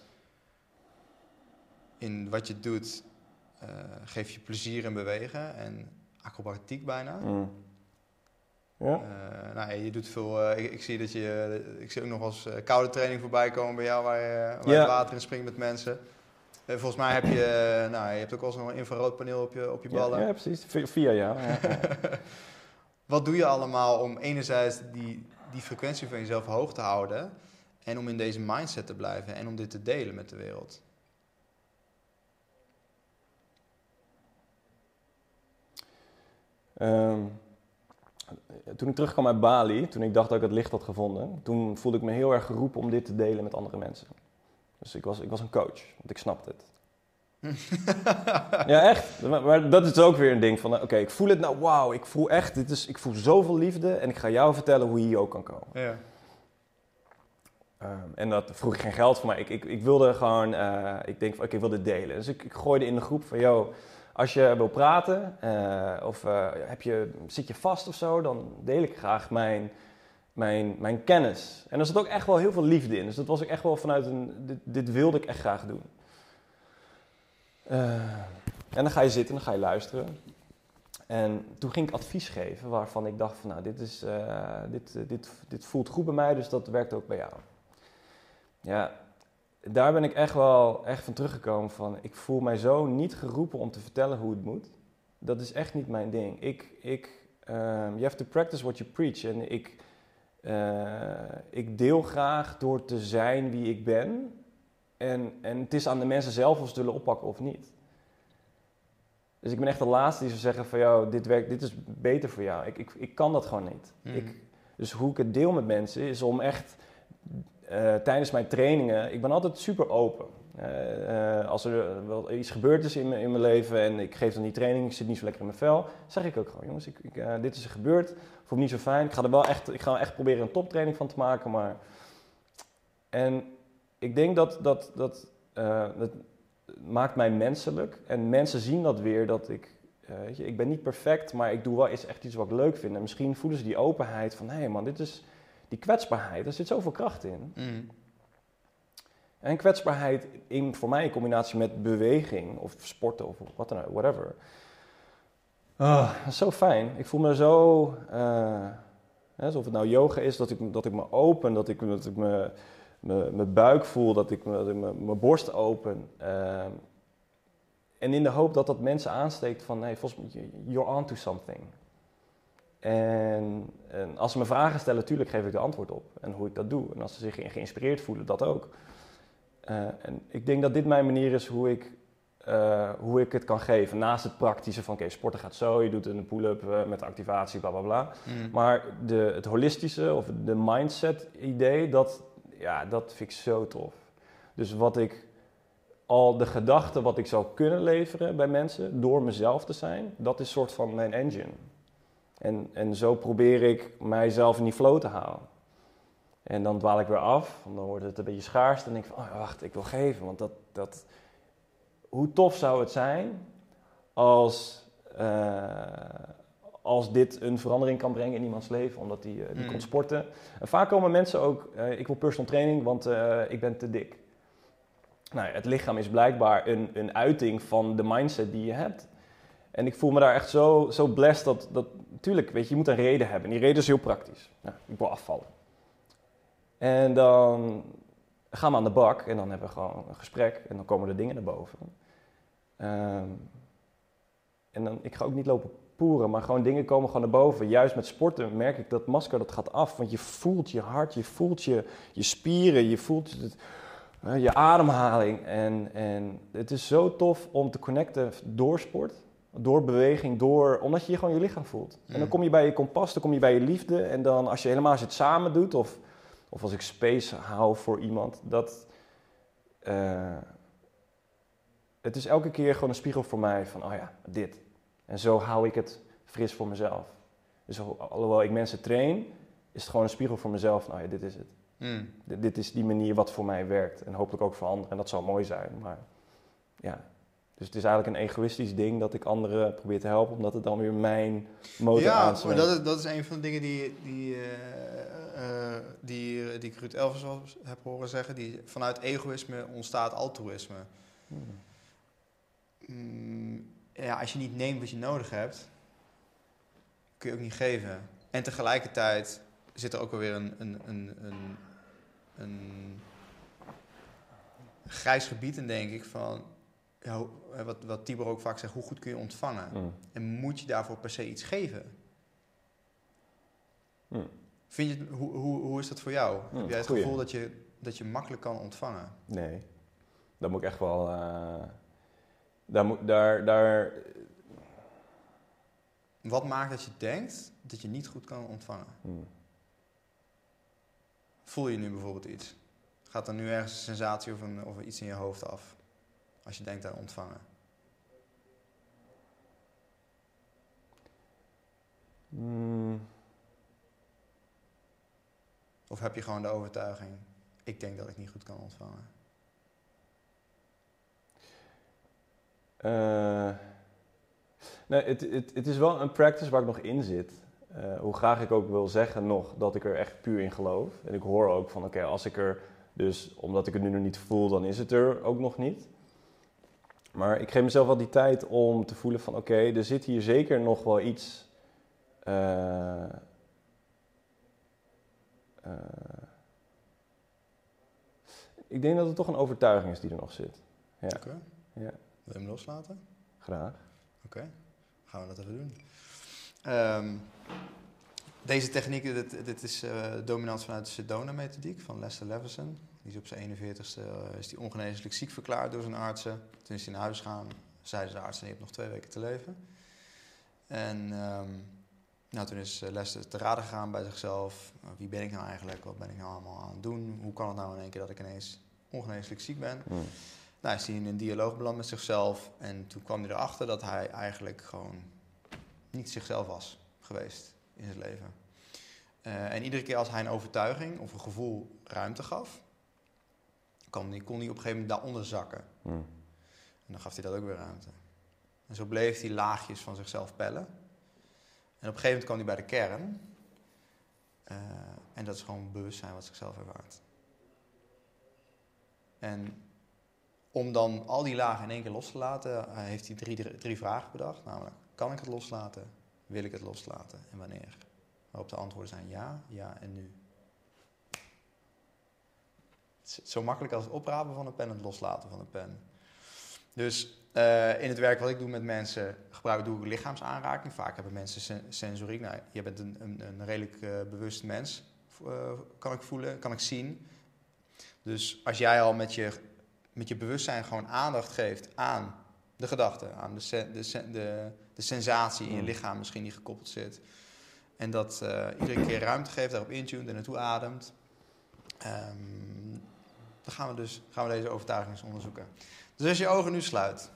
in wat je doet, uh, geef je plezier in bewegen en acrobatiek bijna. Mm. Ja. Uh, nou, je doet veel. Uh, ik, ik, zie dat je. Ik zie ook nog als koude training voorbij komen bij jou, waar je, waar Ja. water in springt met mensen. volgens mij heb je. nou, je hebt ook al zo'n infraroodpaneel op je, op je ballen. Ja, ja precies. Via, ja. Wat doe je allemaal om enerzijds die, die frequentie van jezelf hoog te houden en om in deze mindset te blijven en om dit te delen met de wereld? Um, toen ik terugkwam uit Bali, toen ik dacht dat ik het licht had gevonden, toen voelde ik me heel erg geroepen om dit te delen met andere mensen. Dus ik was, ik was een coach, want ik snapte het. ja, echt. Maar, maar, dat is ook weer een ding van, oké, okay, ik voel het nou, wauw, ik voel echt, dit is, ik voel zoveel liefde en ik ga jou vertellen hoe je hier ook kan komen. Ja. Um, en dat vroeg ik geen geld voor mij. Ik, ik, ik wilde gewoon, uh, ik denk van, oké, okay, ik wil dit delen. Dus ik, ik gooide in de groep van, yo, als je wil praten uh, of uh, heb je, zit je vast of zo, dan deel ik graag mijn, mijn, mijn kennis. En er zat ook echt wel heel veel liefde in. Dus dat was ik echt wel vanuit een, dit, dit wilde ik echt graag doen. Uh, en dan ga je zitten en dan ga je luisteren. En toen ging ik advies geven waarvan ik dacht van nou, dit, is, dit, dit, dit voelt goed bij mij, dus dat werkt ook bij jou. Ja, daar ben ik echt wel echt van teruggekomen van, ik voel mij zo niet geroepen om te vertellen hoe het moet. Dat is echt niet mijn ding. Ik, ik, um, you have to practice what you preach. En ik, uh, ik deel graag door te zijn wie ik ben. En, en het is aan de mensen zelf of ze willen oppakken of niet. Dus ik ben echt de laatste die zou zeggen van, jou, dit, werkt, dit is beter voor jou. Ik, ik, ik kan dat gewoon niet. Mhm. Ik, dus hoe ik het deel met mensen is om echt uh, tijdens mijn trainingen, ik ben altijd super open. Uh, uh, als er wel iets gebeurd is in, in mijn leven en ik geef dan die training, ik zit niet zo lekker in mijn vel, zeg ik ook gewoon, jongens, ik, ik, dit is er gebeurd, voel me niet zo fijn. Ik ga er wel echt, ik ga echt proberen een toptraining van te maken, maar... En ik denk dat dat, dat, dat maakt mij menselijk en mensen zien dat weer, dat ik, weet je, ik ben niet perfect, maar ik doe wel eens echt iets wat ik leuk vind. En misschien voelen ze die openheid van, hé hey man, dit is die kwetsbaarheid, er zit zoveel kracht in. Mm. En kwetsbaarheid in, voor mij in combinatie met beweging of sporten of wat dan ook, whatever. Oh, dat is zo fijn. Ik voel me zo, uh, alsof het nou yoga is, dat ik, dat ik me open, dat ik, dat ik me, me, mijn buik voel, dat ik, me, dat ik me, mijn borst open. Uh, en in de hoop dat dat mensen aansteekt van, hey, volgens mij, you're on to something. En, en, als ze me vragen stellen, natuurlijk geef ik de antwoord op. En hoe ik dat doe. En als ze zich geïnspireerd voelen, dat ook. Uh, en ik denk dat dit mijn manier is hoe ik eh, hoe ik het kan geven. Naast het praktische van, oké, sporten gaat zo, je doet een pull-up eh, met activatie, bla bla bla. Mm. Maar de, het holistische of de mindset idee, dat, ja, dat vind ik zo tof. Dus wat ik al de gedachte wat ik zou kunnen leveren bij mensen door mezelf te zijn, dat is soort van mijn engine. En, en zo probeer ik mijzelf in die flow te halen. En dan dwaal ik weer af, want dan wordt het een beetje schaars. Dan denk ik van, oh wacht, ik wil geven. Want dat, dat, hoe tof zou het zijn als, eh, als dit een verandering kan brengen in iemands leven, omdat die, eh, die Mm. kon sporten. En vaak komen mensen ook, eh, ik wil personal training, want ik ben te dik. Nou, het lichaam is blijkbaar een, een uiting van de mindset die je hebt. En ik voel me daar echt zo, zo blessed dat, dat, natuurlijk, weet je, je moet een reden hebben. En die reden is heel praktisch. Nou, ik wil afvallen. En dan gaan we aan de bak en dan hebben we gewoon een gesprek en dan komen er dingen naar boven. Ehm, en dan, ik ga ook niet lopen poeren, maar gewoon dingen komen gewoon naar boven. Juist met sporten merk ik dat masker dat gaat af, want je voelt je hart, je voelt je, je spieren, je voelt het, eh, je ademhaling. En, en het is zo tof om te connecten door sport, door beweging, door, omdat je gewoon je lichaam voelt. En dan Mm. kom je bij je kompas, dan kom je bij je liefde. En dan als je helemaal als je het samen doet, of, of als ik space hou voor iemand, dat... eh, het is elke keer gewoon een spiegel voor mij van, oh ja, dit. En zo hou ik het fris voor mezelf. Dus al- alhoewel ik mensen train, is het gewoon een spiegel voor mezelf van, oh ja, dit is het. Mm. Dit, dit is die manier wat voor mij werkt. En hopelijk ook voor anderen. En dat zou mooi zijn. Maar ja. Dus het is eigenlijk een egoïstisch ding dat ik anderen probeer te helpen, omdat het dan weer mijn motor ja, maar aanspreekt. dat is, dat is een van de dingen die, die, eh, eh, die, die ik Ruud Elvers al heb horen zeggen. Die, vanuit egoïsme ontstaat altruïsme. Hmm. Mm, ja, als je niet neemt wat je nodig hebt, kun je ook niet geven. En tegelijkertijd zit er ook alweer een, een, een, een, een grijs gebied in, denk ik, van ja, wat, wat Tibor ook vaak zegt, hoe goed kun je ontvangen? Hmm. En moet je daarvoor per se iets geven? Hmm. Vind je, hoe, hoe, hoe is dat voor jou? Hmm, Heb jij het goeie. gevoel dat je, dat je makkelijk kan ontvangen? Nee. Dat moet ik echt wel. eh, daar, moet, daar, daar. Wat maakt dat je denkt dat je niet goed kan ontvangen? Voel je nu bijvoorbeeld iets? Gaat er nu ergens een sensatie of, een, of iets in je hoofd af? Als je denkt aan ontvangen. Hmm. Of heb je gewoon de overtuiging, ik denk dat ik niet goed kan ontvangen? Eh, nee, het, het, het is wel een practice waar ik nog in zit. Eh, hoe graag ik ook wil zeggen nog dat ik er echt puur in geloof. En ik hoor ook van, oké, als ik er dus, omdat ik het nu nog niet voel, dan is het er ook nog niet. Maar ik geef mezelf wel die tijd om te voelen van, oké, er zit hier zeker nog wel iets... eh, eh, ik denk dat het toch een overtuiging is die er nog zit. Ja, Oké. ja. Wil je hem loslaten? graag. Oké, gaan we dat even doen. Ehm, deze techniek, dit, dit is eh, dominant vanuit de Sedona-methodiek van Lester Leveson. Die is op zijn 41ste eh, is die ongeneeslijk ziek verklaard door zijn artsen. Toen is hij naar huis gegaan, zeiden de artsen, je hebt nog twee weken te leven. En ehm, nou, toen is eh, Lester te raden gegaan bij zichzelf. Nou, wie ben ik nou eigenlijk? Wat ben ik nou allemaal aan het doen? Hoe kan het nou in één keer dat ik ineens ongeneeslijk ziek ben? Hmm. Nou, is hij in een dialoog beland met zichzelf. En toen kwam hij erachter dat hij eigenlijk gewoon niet zichzelf was geweest in zijn leven. Eh, en iedere keer als hij een overtuiging of een gevoel ruimte gaf, kon hij, op een gegeven moment daaronder zakken. Hmm. En dan gaf hij dat ook weer ruimte. En zo bleef hij laagjes van zichzelf pellen. En op een gegeven moment kwam hij bij de kern. Eh, en dat is gewoon bewustzijn wat zichzelf ervaart. En om dan al die lagen in één keer los te laten, eh, heeft hij drie, drie, drie vragen bedacht. Namelijk, kan ik het loslaten? Wil ik het loslaten? En wanneer? Waarop de antwoorden zijn ja, ja en nu. Zo makkelijk als het oprapen van een pen en het loslaten van een pen. Dus eh, in het werk wat ik doe met mensen, gebruik, doe ik lichaamsaanraking. Vaak hebben mensen sen- sensoriek. Nou, je bent een, een, een redelijk eh, bewust mens, eh, kan ik voelen, kan ik zien. Dus als jij al met je, met je bewustzijn gewoon aandacht geeft aan de gedachte, aan de, de, de, de sensatie in je Mm. lichaam misschien die gekoppeld zit. En dat iedere keer ruimte geeft, daarop intuned en naartoe ademt. Ehm, dan gaan we dus gaan we deze overtuiging eens onderzoeken. Dus als je je ogen nu sluit.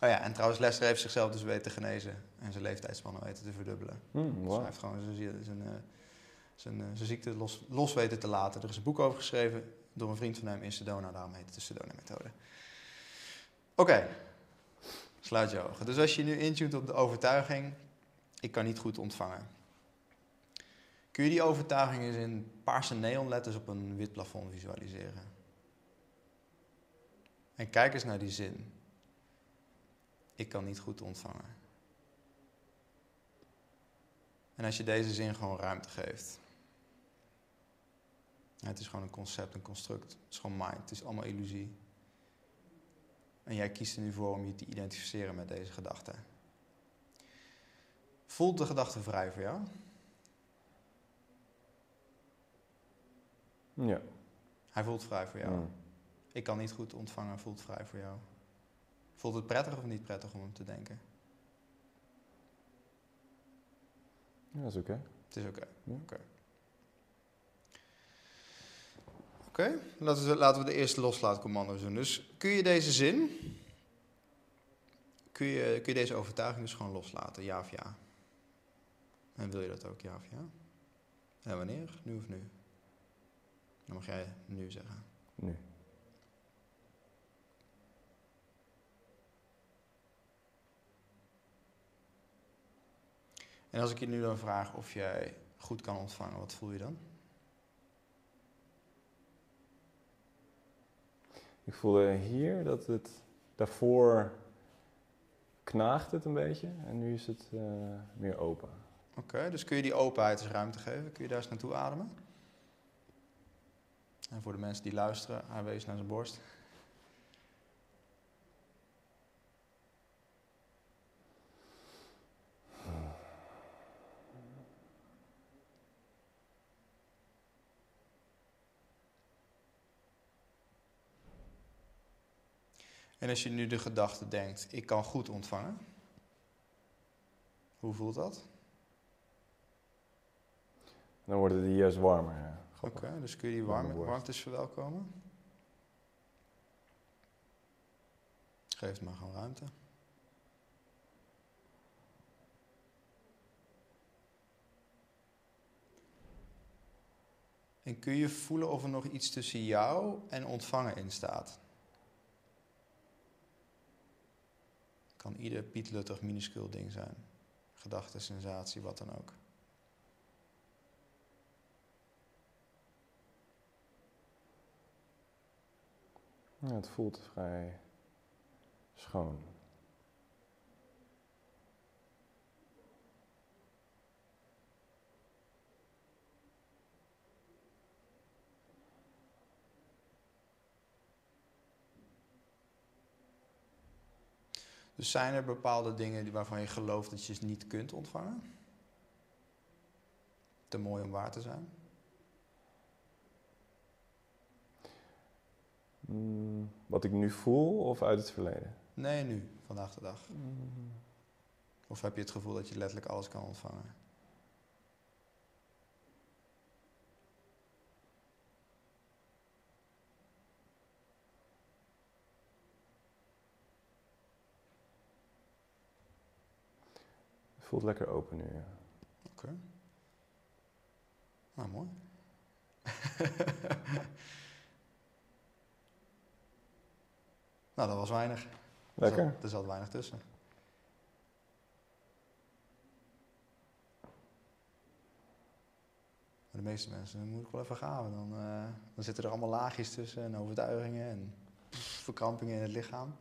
Oh ja, en trouwens, Lester heeft zichzelf dus weten te genezen en zijn leeftijdspannen weten te verdubbelen. Hmm, Dus hij heeft gewoon zijn, zijn, eh, zijn, eh, zijn ziekte los, los weten te laten. Er is een boek over geschreven door een vriend van hem in Sedona. Daarom heet het de Sedona-methode. Oké, sluit je ogen. Dus als je nu intunt op de overtuiging, ik kan niet goed ontvangen. Kun je die overtuiging eens in paarse neonletters op een wit plafond visualiseren? En kijk eens naar die zin. Ik kan niet goed ontvangen. En als je deze zin gewoon ruimte geeft. Ja, het is gewoon een concept, een construct. Het is gewoon mind. Het is allemaal illusie. En jij kiest er nu voor om je te identificeren met deze gedachte. Voelt de gedachte vrij voor jou? Ja. Hij voelt vrij voor jou. Hmm. Ik kan niet goed ontvangen, voelt vrij voor jou. Voelt het prettig of niet prettig om hem te denken? Ja, dat is oké. Het is oké. Ja. Oké. Oké, laten, we, laten we de eerste loslaatcommando's doen. Dus kun je deze zin, kun je, kun je deze overtuiging dus gewoon loslaten, ja of ja? En wil je dat ook, ja of ja? En wanneer? Nu of nu? Dan mag jij nu zeggen. Nu. En als ik je nu dan vraag of jij goed kan ontvangen, wat voel je dan? Ik voelde hier dat het daarvoor knaagt het een beetje en nu is het eh, meer open. Oké, dus kun je die openheid eens ruimte geven? Kun je daar eens naartoe ademen? En voor de mensen die luisteren, hij wees naar zijn borst. En als je nu de gedachte denkt, ik kan goed ontvangen. Hoe voelt dat? Dan worden die juist warmer. Oké, dus kun je die Warme warm, borst. warmtes verwelkomen? Geef het maar gewoon ruimte. En kun je voelen of er nog iets tussen jou en ontvangen in staat? Kan ieder pietluttig minuscuul ding zijn. Gedachte, sensatie, wat dan ook. Ja, het voelt vrij schoon. Dus zijn er bepaalde dingen die- waarvan je gelooft dat je ze niet kunt ontvangen? Te mooi om waar te zijn? Mm, wat ik nu voel of uit het verleden? Nee, nu, vandaag de dag. Of heb je het gevoel dat je letterlijk alles kan ontvangen? Voelt lekker open nu. Ja. Oké. Nou, mooi. nou, dat was weinig. Er Lekker. zat, er zat weinig tussen. Maar de meeste mensen, dan moet ik wel even gaan. Dan, eh, dan zitten er allemaal laagjes tussen en overtuigingen en pff, verkrampingen in het lichaam.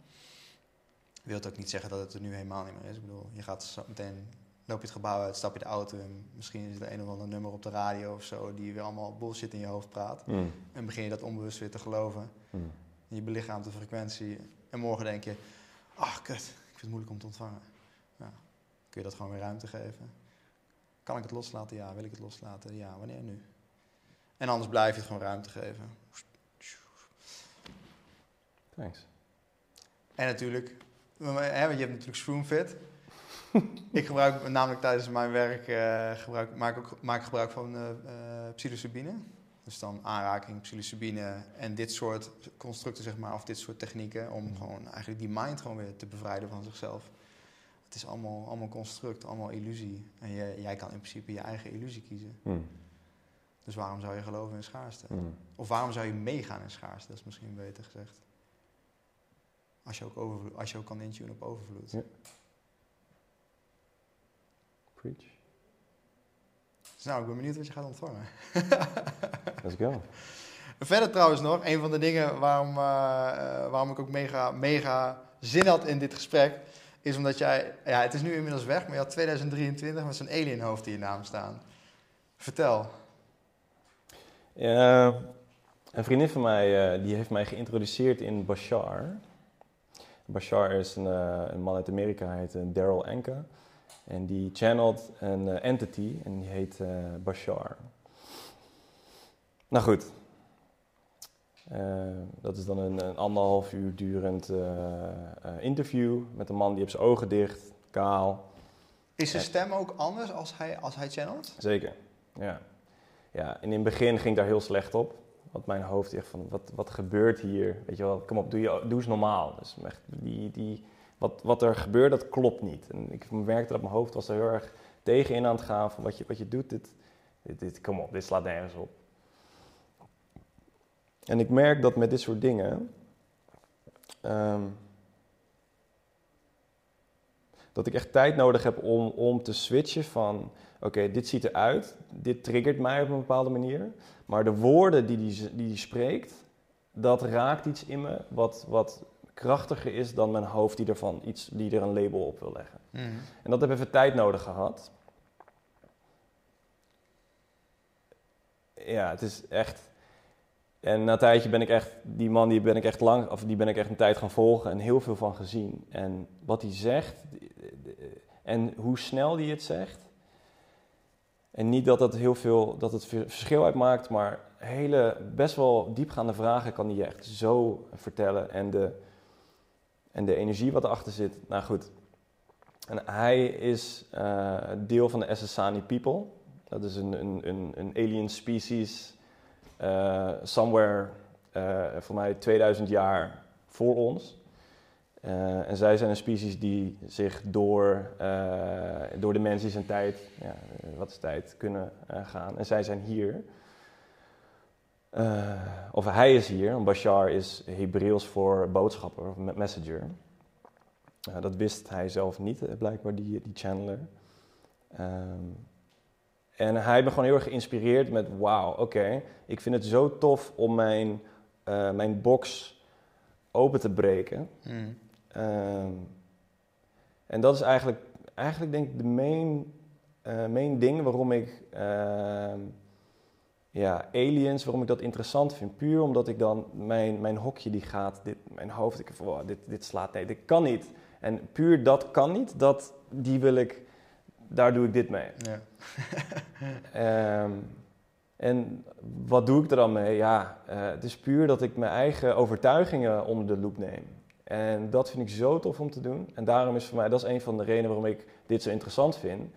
Wil het ook niet zeggen dat het er nu helemaal niet meer is. Ik bedoel, je gaat zo meteen, loop je het gebouw uit, stap je de auto in. Misschien is er een of ander nummer op de radio of zo die weer allemaal bullshit in je hoofd praat. Mm, En begin je dat onbewust weer te geloven. mm. En je belichaamt de frequentie. En morgen denk je, ach kut, ik vind het moeilijk om te ontvangen. Ja. Kun je dat gewoon weer ruimte geven? Kan ik het loslaten? Ja. Wil ik het loslaten? Ja. Wanneer nu? En anders blijf je het gewoon ruimte geven. Thanks. En natuurlijk, want je hebt natuurlijk Shroomfit. ik gebruik namelijk tijdens mijn werk eh, gebruik, maak, ook, maak gebruik van eh, psilocybine. Dus dan aanraking, psilocybine en dit soort constructen, zeg maar, of dit soort technieken, om gewoon eigenlijk die mind gewoon weer te bevrijden van zichzelf. Het is allemaal, allemaal construct, allemaal illusie. En je, jij kan in principe je eigen illusie kiezen. Hmm. Dus waarom zou je geloven in schaarste? Hmm. Of waarom zou je meegaan in schaarste? Dat is misschien beter gezegd. Als je ook, overvloed, als je ook kan intunen op overvloed. Ja. Preach. Dus nou, ik ben benieuwd wat je gaat ontvangen. Let's go. Verder trouwens nog, een van de dingen waarom, eh, eh, waarom ik ook mega, mega zin had in dit gesprek, is omdat jij, ja, het is nu inmiddels weg, maar je had 2023 met zo'n alienhoofd in je naam staan. Vertel. Ja, een vriendin van mij eh, die heeft mij geïntroduceerd in Bashar. Bashar is een, eh, een man uit Amerika, hij heet eh, Daryl Anka. En die channelt een eh, entity en die heet Bashar. Nou goed. Dat is dan een, een anderhalf uur durend interview met een man die heeft zijn ogen dicht, kaal. Is zijn stem ook anders als hij, als hij channelt? Zeker, ja. ja. En in het begin ging ik daar heel slecht op. Want mijn hoofd echt van, wat, wat gebeurt hier? Weet je wel, kom op, doe, je, doe eens normaal. Dus echt, die, die, wat, wat er gebeurt, dat klopt niet. En ik merkte dat mijn hoofd was er heel erg tegenin aan het gaan. Van wat je, wat je doet, dit, dit, dit, kom op, dit slaat nergens op. En ik merk dat met dit soort dingen... ehm, dat ik echt tijd nodig heb om, om te switchen van... Oké, dit ziet eruit, dit triggert mij op een bepaalde manier. Maar de woorden die die, die die spreekt, dat raakt iets in me wat, wat krachtiger is dan mijn hoofd die, ervan iets, die er een label op wil leggen. En dat heb even tijd nodig gehad. Ja, het is echt. En na een tijdje ben ik echt, die man die ben ik echt lang, of die ben ik echt een tijd gaan volgen en heel veel van gezien. En wat hij zegt en hoe snel hij het zegt. En niet dat het heel veel, dat het verschil uitmaakt, maar hele, best wel diepgaande vragen kan hij echt zo vertellen. En de, en de energie wat erachter zit, nou goed. En hij is eh, deel van de Essassani People. Dat is een, een, een, alien species, eh, somewhere, eh, voor mij 2000 jaar voor ons. Uh, en zij zijn een species die zich door, uh, door dimensies en tijd, ja, wat is tijd, kunnen gaan. En zij zijn hier. Of hij is hier, Bashar is Hebreeuws voor boodschapper of messenger. dat wist hij zelf niet, blijkbaar, die, die channeler. Um, en hij me gewoon heel erg geïnspireerd met: wauw, oké, ik vind het zo tof om mijn, mijn box open te breken. Mm. Um, en dat is eigenlijk, eigenlijk denk ik de main, uh, main ding waarom ik uh, ja, aliens, waarom ik dat interessant vind. Puur omdat ik dan mijn, mijn hokje die gaat, dit, mijn hoofd, ik wow, dit, dit slaat, nee, dit kan niet. En puur dat kan niet, dat, die wil ik, daar doe ik dit mee. Ja. um, en wat doe ik er dan mee? Ja, uh, het is puur dat ik mijn eigen overtuigingen onder de loep neem. En dat vind ik zo tof om te doen. En daarom is voor mij, dat is een van de redenen waarom ik dit zo interessant vind.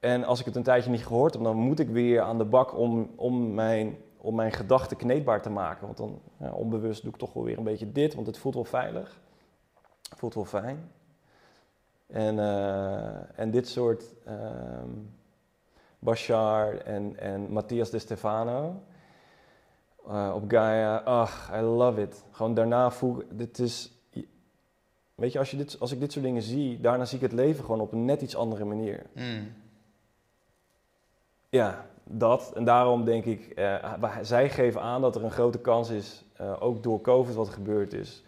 En als ik het een tijdje niet gehoord heb, dan moet ik weer aan de bak om, om mijn, om mijn gedachten kneedbaar te maken. Want dan ja, onbewust doe ik toch wel weer een beetje dit, want het voelt wel veilig. Het voelt wel fijn. En, uh, en dit soort um, Bashar en, en Matthias de Stefano, uh, op Gaia. Ach, I love it. Gewoon daarna voel ik, dit is, weet je, als, je dit, als ik dit soort dingen zie, daarna zie ik het leven gewoon op een net iets andere manier. Mm. Ja, dat. En daarom denk ik, uh, zij geven aan dat er een grote kans is, uh, ook door COVID wat gebeurd is.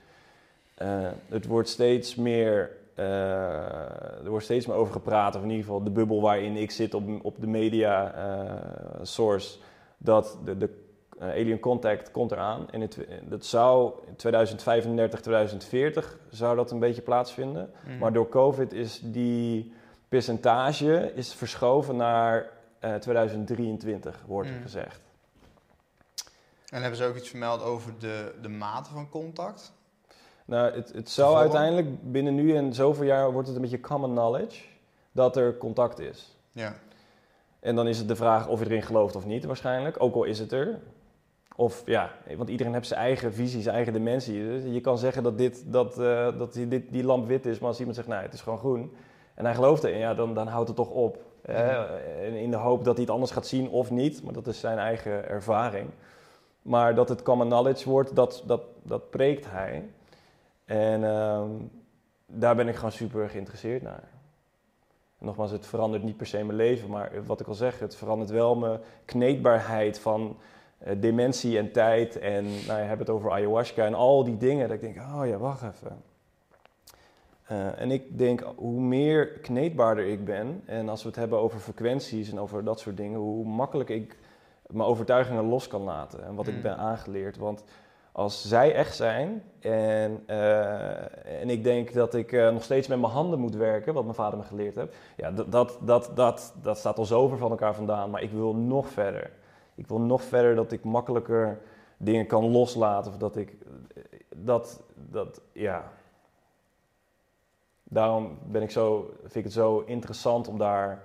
Uh, het wordt steeds meer, er wordt steeds meer over gepraat, of in ieder geval de bubbel waarin ik zit op, op de media source, dat de, de Alien Contact komt eraan. En het, dat zou in 2035, 2040 zou dat een beetje plaatsvinden. Mm. Maar door COVID is die percentage is verschoven naar uh, 2023, wordt er Mm. gezegd. En hebben ze ook iets vermeld over de, de mate van contact? Nou, het, het zou uiteindelijk binnen nu en zoveel jaar wordt het een beetje common knowledge dat er contact is. Ja. En dan is het de vraag of je erin gelooft of niet waarschijnlijk, ook al is het er. Of ja, want iedereen heeft zijn eigen visie, zijn eigen dimensie. Dus je kan zeggen dat, dit, dat, eh, dat die, dit, die lamp wit is, maar als iemand zegt, nee, het is gewoon groen. En hij gelooft erin, ja, dan, dan houdt het toch op. in de hoop dat hij het anders gaat zien of niet, maar dat is zijn eigen ervaring. Maar dat het common knowledge wordt, dat, dat, dat preekt hij. En ehm, daar ben ik gewoon super geïnteresseerd naar. En nogmaals, het verandert niet per se mijn leven, maar wat ik al zeg, het verandert wel mijn kneedbaarheid van dementie en tijd. En nou, je hebt het over ayahuasca en al die dingen. Dat ik denk, oh ja, wacht even. Eh, en ik denk, hoe meer kneedbaarder ik ben, en als we het hebben over frequenties en over dat soort dingen, hoe makkelijk ik mijn overtuigingen los kan laten en wat Mm. ik ben aangeleerd. Want als zij echt zijn en, eh, en ik denk dat ik eh, nog steeds met mijn handen moet werken, wat mijn vader me geleerd heeft, ja, dat, dat, dat, dat, dat staat al zo ver van elkaar vandaan, maar ik wil nog verder. Ik wil nog verder dat ik makkelijker dingen kan loslaten of dat ik dat, dat ja. Daarom ben ik zo, vind ik het zo interessant om daar,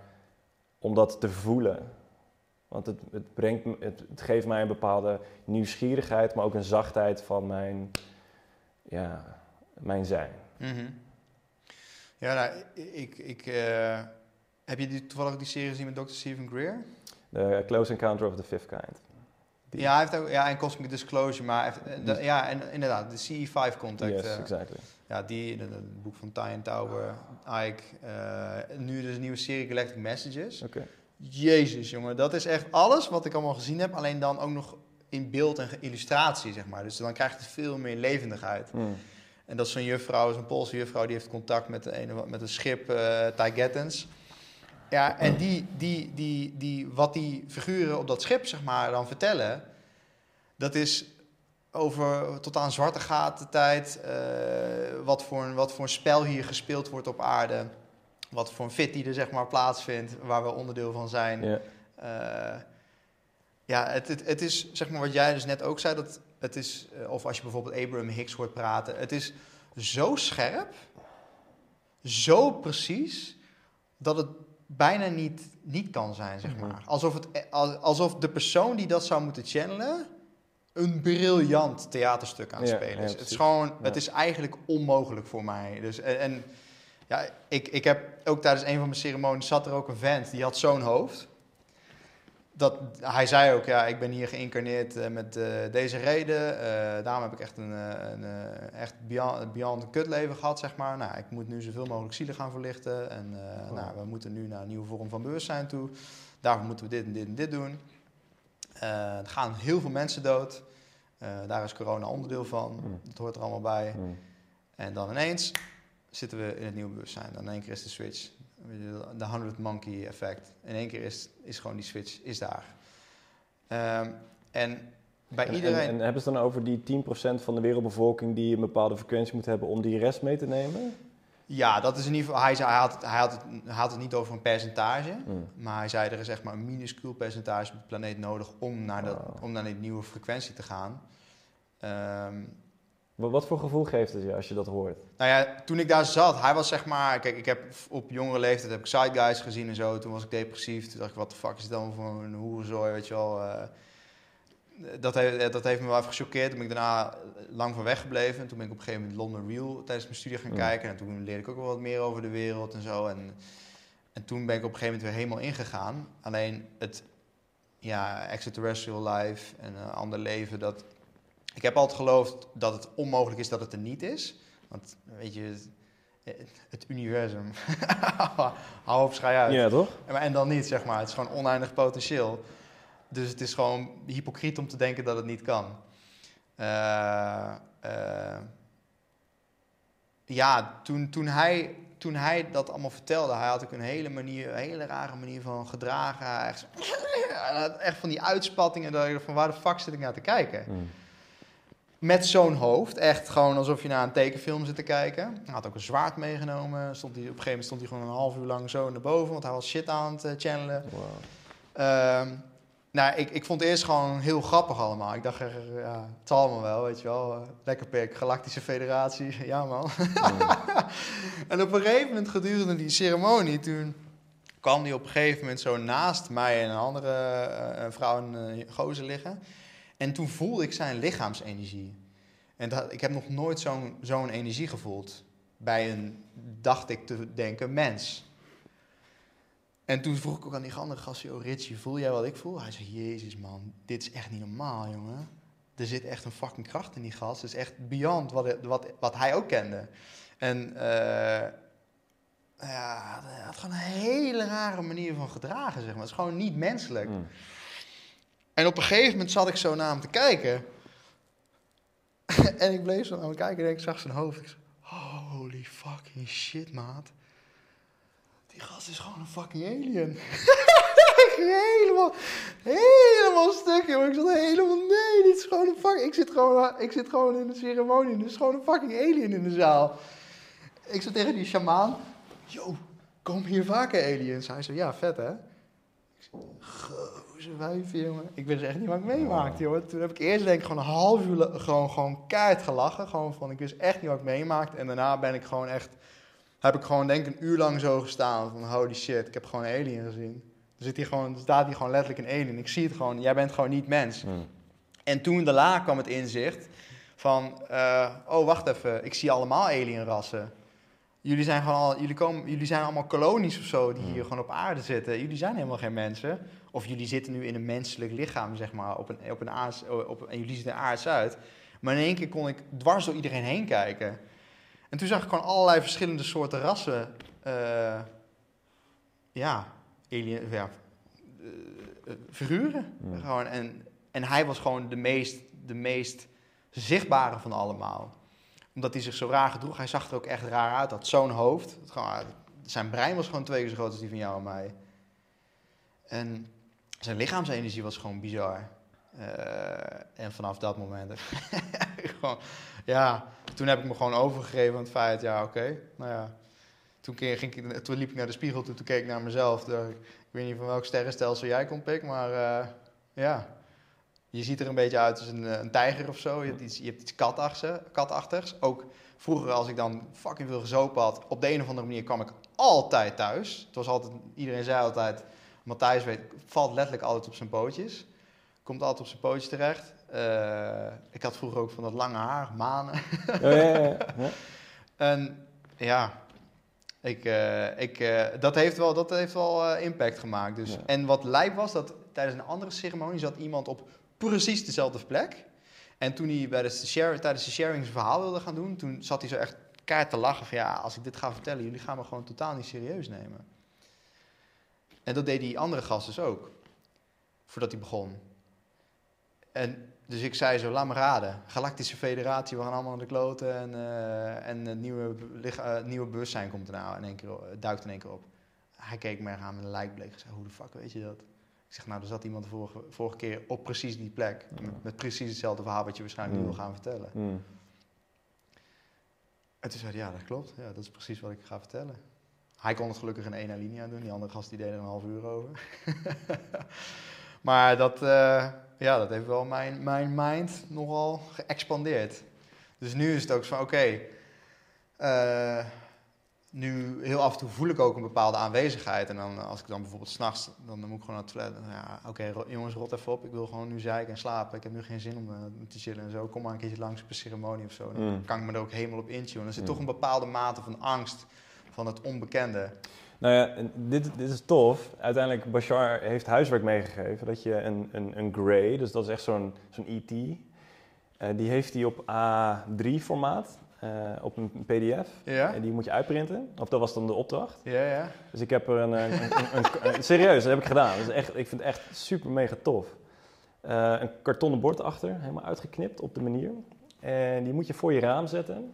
om dat te voelen. Want het, het, brengt, het, het geeft mij een bepaalde nieuwsgierigheid, maar ook een zachtheid van mijn, ja, mijn zijn. Mhm. Ja, nou, ik... ik eh, heb je toevallig die serie gezien met Dr. Stephen Greer? De Close Encounter of the Fifth Kind. Die- Ja, hij heeft ook, ja, en Cosmic Disclosure, maar heeft, de- ja, en inderdaad, de CE5 contact. Yes, eh, exactly. ja, die, het boek van Ty and Tauber, Ike. eh, nu dus een nieuwe serie Galactic Messages. Oké. Jezus, jongen, dat is echt alles wat ik allemaal gezien heb, alleen dan ook nog in beeld en illustratie, zeg maar. Dus dan krijgt het veel meer levendigheid. Hmm. En dat is zo'n juffrouw, zo'n Poolse juffrouw, die heeft contact met, de ene, met een schip, Taigettens. Ja, en die, die, die, die, wat die figuren op dat schip, zeg maar, dan vertellen, dat is over tot aan zwarte gaten tijd, eh, wat, voor een, wat voor een spel hier gespeeld wordt op aarde, wat voor een fit die er, zeg maar, plaatsvindt, waar we onderdeel van zijn. Ja. Eh, ja, het, het, het is zeg maar wat jij dus net ook zei, dat het is, eh, of als je bijvoorbeeld Abraham Hicks hoort praten, het is zo scherp, zo precies, dat het bijna niet, niet kan zijn, zeg Mhm. maar. Alsof, het, al- alsof de persoon die dat zou moeten channelen, een briljant theaterstuk aan het Ja, spelen ja, is. het is gewoon, het is eigenlijk onmogelijk voor mij. Dus, en, en ja, ik, ik heb ook tijdens een van mijn ceremonies zat er ook een vent die had zo'n hoofd. Dat, hij zei ook, ja, ik ben hier geïncarneerd eh, met eh, deze reden. Eh, daarom heb ik echt een, een echt beyond, beyond een kutleven gehad, zeg maar. Nou, ik moet nu zoveel mogelijk zielen gaan verlichten. En Wow. nou, we moeten nu naar een nieuwe vorm van bewustzijn toe. Daarvoor moeten we dit en dit en dit doen. Er gaan heel veel mensen dood. Daar is corona onderdeel van. Mm. Dat hoort er allemaal bij. Hmm. En dan ineens zitten we in het nieuwe bewustzijn. Dan in één keer is de switch. De 100 monkey effect. In één keer is, is gewoon die switch is daar. Ehm, en bij En, iedereen... en, en hebben ze dan over die 10% van de wereldbevolking die een bepaalde frequentie moet hebben om die rest mee te nemen? ja, dat is in ieder geval... Hij, zei, hij, had het, hij, had het, hij had het niet over een percentage. Hmm. Maar hij zei, er is echt maar een minuscuul percentage op de planeet nodig... om naar, dat, Wow. om naar die nieuwe frequentie te gaan. Ehm, Wat, voor gevoel geeft het je als je dat hoort? Nou ja, toen ik daar zat, hij was zeg maar... Kijk, ik heb op jongere leeftijd heb ik Side Guys gezien en zo. Toen was ik depressief. Toen dacht ik, wat de fuck is dit dan voor een hoerenzooi, weet je wel. eh. dat, heeft, dat heeft me wel even gechoqueerd. Toen ben ik daarna lang van weggebleven. En toen ben ik op een gegeven moment London Real tijdens mijn studie gaan Mm. kijken. En toen leerde ik ook wel wat meer over de wereld en zo. En, en toen ben ik op een gegeven moment weer helemaal ingegaan. Alleen het ja, extraterrestrial life en een ander leven, dat... Ik heb altijd geloofd dat het onmogelijk is dat het er niet is. Want weet je, het, universum. Hou op, schij uit. Ja, toch? En, dan niet, zeg maar. Het is gewoon oneindig potentieel. Dus het is gewoon hypocriet om te denken dat het niet kan. Eh, eh, ja, toen, toen, hij, toen hij dat allemaal vertelde, hij had ook een hele manier, een hele rare manier van gedragen. Echt, echt van die uitspattingen dat ik dacht van waar de fuck zit ik naar te kijken? Hmm. Met zo'n hoofd, echt gewoon alsof je naar een tekenfilm zit te kijken. Hij had ook een zwaard meegenomen. Stond hij, op een gegeven moment stond hij gewoon een half uur lang zo naar boven, want hij was shit aan het eh, channelen. Wow. Ehm, nou, ik, ik vond het eerst gewoon heel grappig allemaal. Ik dacht, echt, ja, het zal allemaal wel, weet je wel. eh, lekker pik, Galactische Federatie, ja man. en op een gegeven moment gedurende die ceremonie, toen kwam die op een gegeven moment zo naast mij en een andere eh, een vrouw en eh, gozer liggen. En toen voelde ik zijn lichaamsenergie. En dat, ik heb nog nooit zo'n energie gevoeld bij een, dacht ik te denken, mens. En toen vroeg ik ook aan die andere gast, joh, Richie, voel jij wat ik voel? Hij zei, jezus man, dit is echt niet normaal, jongen. Er zit echt een fucking kracht in die gast. Het is echt beyond wat, wat, wat hij ook kende. En eh, ja, hij had gewoon een hele rare manier van gedragen, zeg maar. Het is gewoon niet menselijk. Mm. En op een gegeven moment zat ik zo naar hem te kijken. en ik bleef zo naar hem kijken en ik zag zijn hoofd. Ik zei, holy fucking shit, maat. Die gast is gewoon een fucking alien. helemaal, helemaal stuk, joh. Ik zat helemaal, nee, dit is gewoon een fucking... Ik zit gewoon, ik zit gewoon in de ceremonie. Er is gewoon een fucking alien in de zaal. Ik zei tegen die shamaan, yo, kom hier vaker aliens? Hij zei, ja, vet hè? Gozer wijfje, jongen. Ik wist echt niet wat ik meemaakte, jongen. Toen heb ik eerst denk ik gewoon een half uur gewoon, gewoon keihard gelachen. Gewoon van, ik wist echt niet wat ik meemaakte. En daarna ben ik gewoon echt, heb ik gewoon denk ik een uur lang zo gestaan. Van, holy shit, ik heb gewoon een alien gezien. Er, zit hier gewoon, er staat hier gewoon letterlijk een alien. Ik zie het gewoon, jij bent gewoon niet mens. Mm. En toen daarna kwam het inzicht van, eh, oh wacht even, ik zie allemaal alienrassen. Jullie zijn, gewoon al, jullie, komen, jullie zijn allemaal kolonies of zo die hier gewoon op aarde zitten. Jullie zijn helemaal geen mensen. Of jullie zitten nu in een menselijk lichaam, zeg maar, op een, op een aards, op, en jullie zien er aards uit. Maar in één keer kon ik dwars door iedereen heen kijken. En toen zag ik gewoon allerlei verschillende soorten rassen. eh, ja, alien, ja eh, eh, figuren. Ja. Gewoon, en, en hij was gewoon de meest, de meest zichtbare van allemaal. Omdat hij zich zo raar gedroeg. Hij zag er ook echt raar uit. Had zo'n hoofd. Zijn brein was gewoon twee keer zo groot als die van jou en mij. En zijn lichaamsenergie was gewoon bizar. Eh, en vanaf dat moment... gewoon, ja, toen heb ik me gewoon overgegeven aan het feit... Ja, oké, nou ja. Toen, ging ik, toen liep ik naar de spiegel toe, toen keek ik naar mezelf. Ik weet niet van welk sterrenstelsel jij komt, Pik, maar eh, ja. Je ziet er een beetje uit als een, eh, een tijger of zo. Je hebt iets, je hebt iets katachtigs, katachtigs. Ook vroeger, als ik dan fucking veel gezopen had, op de een of andere manier kwam ik altijd thuis. Het was altijd, iedereen zei altijd, Matthijs weet, valt letterlijk altijd op zijn pootjes. Komt altijd op zijn pootjes terecht. Eh, ik had vroeger ook van dat lange haar, manen. Ja, ja, ja. En ja, ik, eh, ik, dat heeft wel, dat heeft wel impact gemaakt. Dus. En wat lijp was, dat tijdens een andere ceremonie zat iemand op precies dezelfde plek. En toen hij bij de tijdens de sharing zijn verhaal wilde gaan doen, toen zat hij zo echt keihard te lachen van ja, als ik dit ga vertellen, jullie gaan me gewoon totaal niet serieus nemen. En dat deed die andere gast dus ook, voordat hij begon. En dus ik zei zo, laat me raden. Galactische Federatie, we gaan allemaal naar de kloten. En, eh, en het nieuwe, eh, nieuwe bewustzijn komt erna in één keer, duikt in één keer op. Hij keek me aan met een lijkbleek en zei, hoe de fuck weet je dat? Ik zeg, nou, er zat iemand vorige, vorige keer op precies die plek. Met, met precies hetzelfde verhaal wat je waarschijnlijk nu Mm. wil gaan vertellen. Mm. En toen zei hij, ja, dat klopt. Ja, dat is precies wat ik ga vertellen. Hij kon het gelukkig in één alinea doen. Die andere gast die deed er een half uur over. maar dat, eh, ja, dat heeft wel mijn, mijn mind nogal geëxpandeerd. Dus nu is het ook zo van, oké... eh, nu heel af en toe voel ik ook een bepaalde aanwezigheid. En dan als ik dan bijvoorbeeld s'nachts, dan moet ik gewoon naar het toilet. Dan, Ja, oké, jongens, rot even op. Ik wil gewoon nu zeiken en slapen. Ik heb nu geen zin om eh, te chillen en zo. Kom maar een keertje langs op een ceremonie of zo. Dan Mm. kan ik me er ook helemaal op intunen. Er zit Mm. toch een bepaalde mate van angst van het onbekende. Nou ja, dit, dit is tof. Uiteindelijk, Bashar heeft huiswerk meegegeven. Dat je een, een, een Grey, dus dat is echt zo'n zo'n ET. eh, die heeft hij op A3-formaat, op een pdf. Ja? En die moet je uitprinten. Of dat was dan de opdracht. Ja, ja. Dus ik heb er een... een, een, serieus, dat heb ik gedaan. Is echt, ik vind het echt super mega tof. Eh, een kartonnen bord achter, helemaal uitgeknipt op de manier. En die moet je voor je raam zetten.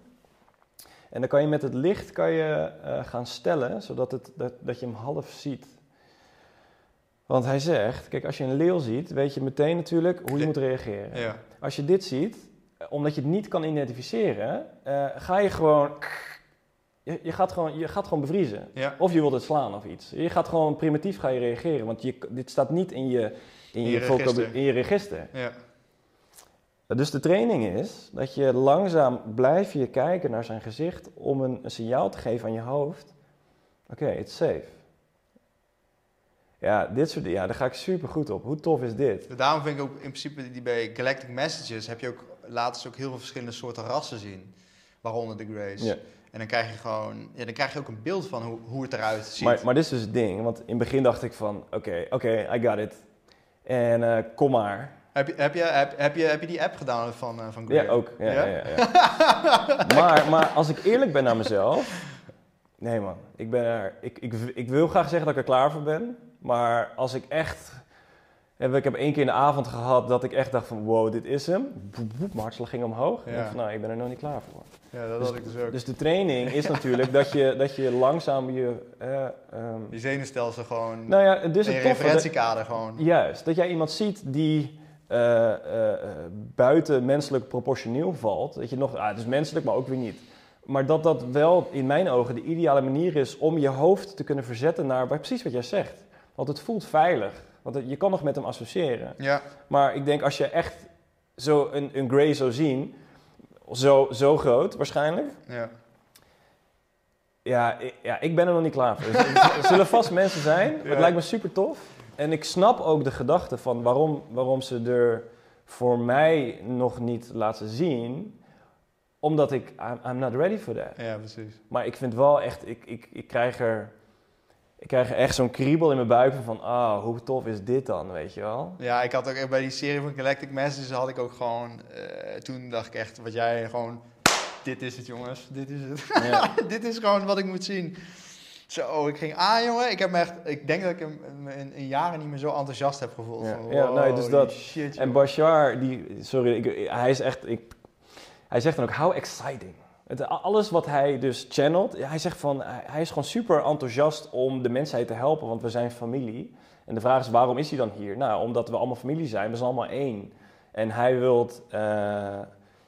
En dan kan je met het licht kan je, eh, gaan stellen, zodat het, dat, dat je hem half ziet. Want hij zegt, kijk, als je een leeuw ziet, weet je meteen natuurlijk hoe je moet reageren. ja. Als je dit ziet, eh, omdat je het niet kan identificeren, eh, ga je gewoon je, je, gaat gewoon, je gaat gewoon bevriezen. Ja. Of je wilt het slaan of iets. Je gaat gewoon primitief ga je reageren, want je, dit staat niet in je, in In je, je register. in je register. Ja. Dus de training is dat je langzaam blijf je kijken naar zijn gezicht om een, een signaal te geven aan je hoofd. Oké, it's safe. Ja, dit soort, ja, daar ga ik super goed op. Hoe tof is dit? Daarom vind ik ook in principe die bij Galactic Messages heb je ook laten ze ook heel veel verschillende soorten rassen zien. Waaronder de Greys. Ja. En dan krijg je gewoon, ja, dan krijg je ook een beeld van hoe, hoe het eruit ziet. Maar, maar dit is dus het ding, want in het begin dacht ik van, oké, oké, I got it. En eh, kom maar. heb, je, heb, je, heb, heb, je, heb je die app gedownload van, eh van Grey? Ja, ook. Ja? Ja, ja. maar, maar als ik eerlijk ben naar mezelf. Nee, man. Ik, ben er, ik, ik, ik wil graag zeggen dat ik er klaar voor ben. Maar als ik echt. Ik heb één keer in de avond gehad dat ik echt dacht van wow, dit is hem. Boep, boep, mijn hartslag ging omhoog. Ik Ja. dacht van, nou, ik ben er nog niet klaar voor. Ja, dat had ik dus ook. Dus de training is natuurlijk dat je, dat je langzaam je... eh, ehm, die zenuwstelsel gewoon, nou ja, het is je toffe. referentiekader gewoon. Juist, dat jij iemand ziet die eh, eh, buiten menselijk proportioneel valt. Dat je nog, ah, het is menselijk, maar ook weer niet. Maar dat dat wel in mijn ogen de ideale manier is om je hoofd te kunnen verzetten naar precies wat jij zegt. Want het voelt veilig. Want je kan nog met hem associëren. Ja, Maar ik denk als je echt zo een, een Grey zou zien, zo, zo groot waarschijnlijk. ja. Ja, ik, ja, ik ben er nog niet klaar voor. Er zullen vast mensen zijn. Ja. Het lijkt me super tof. En ik snap ook de gedachte van waarom, waarom ze er voor mij nog niet laten zien. Omdat ik, I'm, I'm not ready for that. ja, precies. Maar ik vind wel echt, ik, ik, ik krijg er... Ik krijg echt zo'n kriebel in mijn buik van, ah, hoe tof is dit dan, weet je wel? Ja, ik had ook bij die serie van Galactic Messages had ik ook gewoon, eh, toen dacht ik echt, wat jij gewoon, dit is het jongens, dit is het. Ja. dit is gewoon wat ik moet zien. Zo, ik ging aan jongen, ik heb me echt, ik denk dat ik hem in, in jaren niet meer zo enthousiast heb gevoeld. Ja. Van, Ja, nee, dus dat. Shit, En. Bashar, die, sorry, ik, hij is echt, ik, hij zegt dan ook, how exciting. Het, alles wat hij dus channelt, hij zegt van, hij, is gewoon super enthousiast om de mensheid te helpen, want we zijn familie. En de vraag is, waarom is hij dan hier? Nou, omdat we allemaal familie zijn, we zijn allemaal één. En hij wil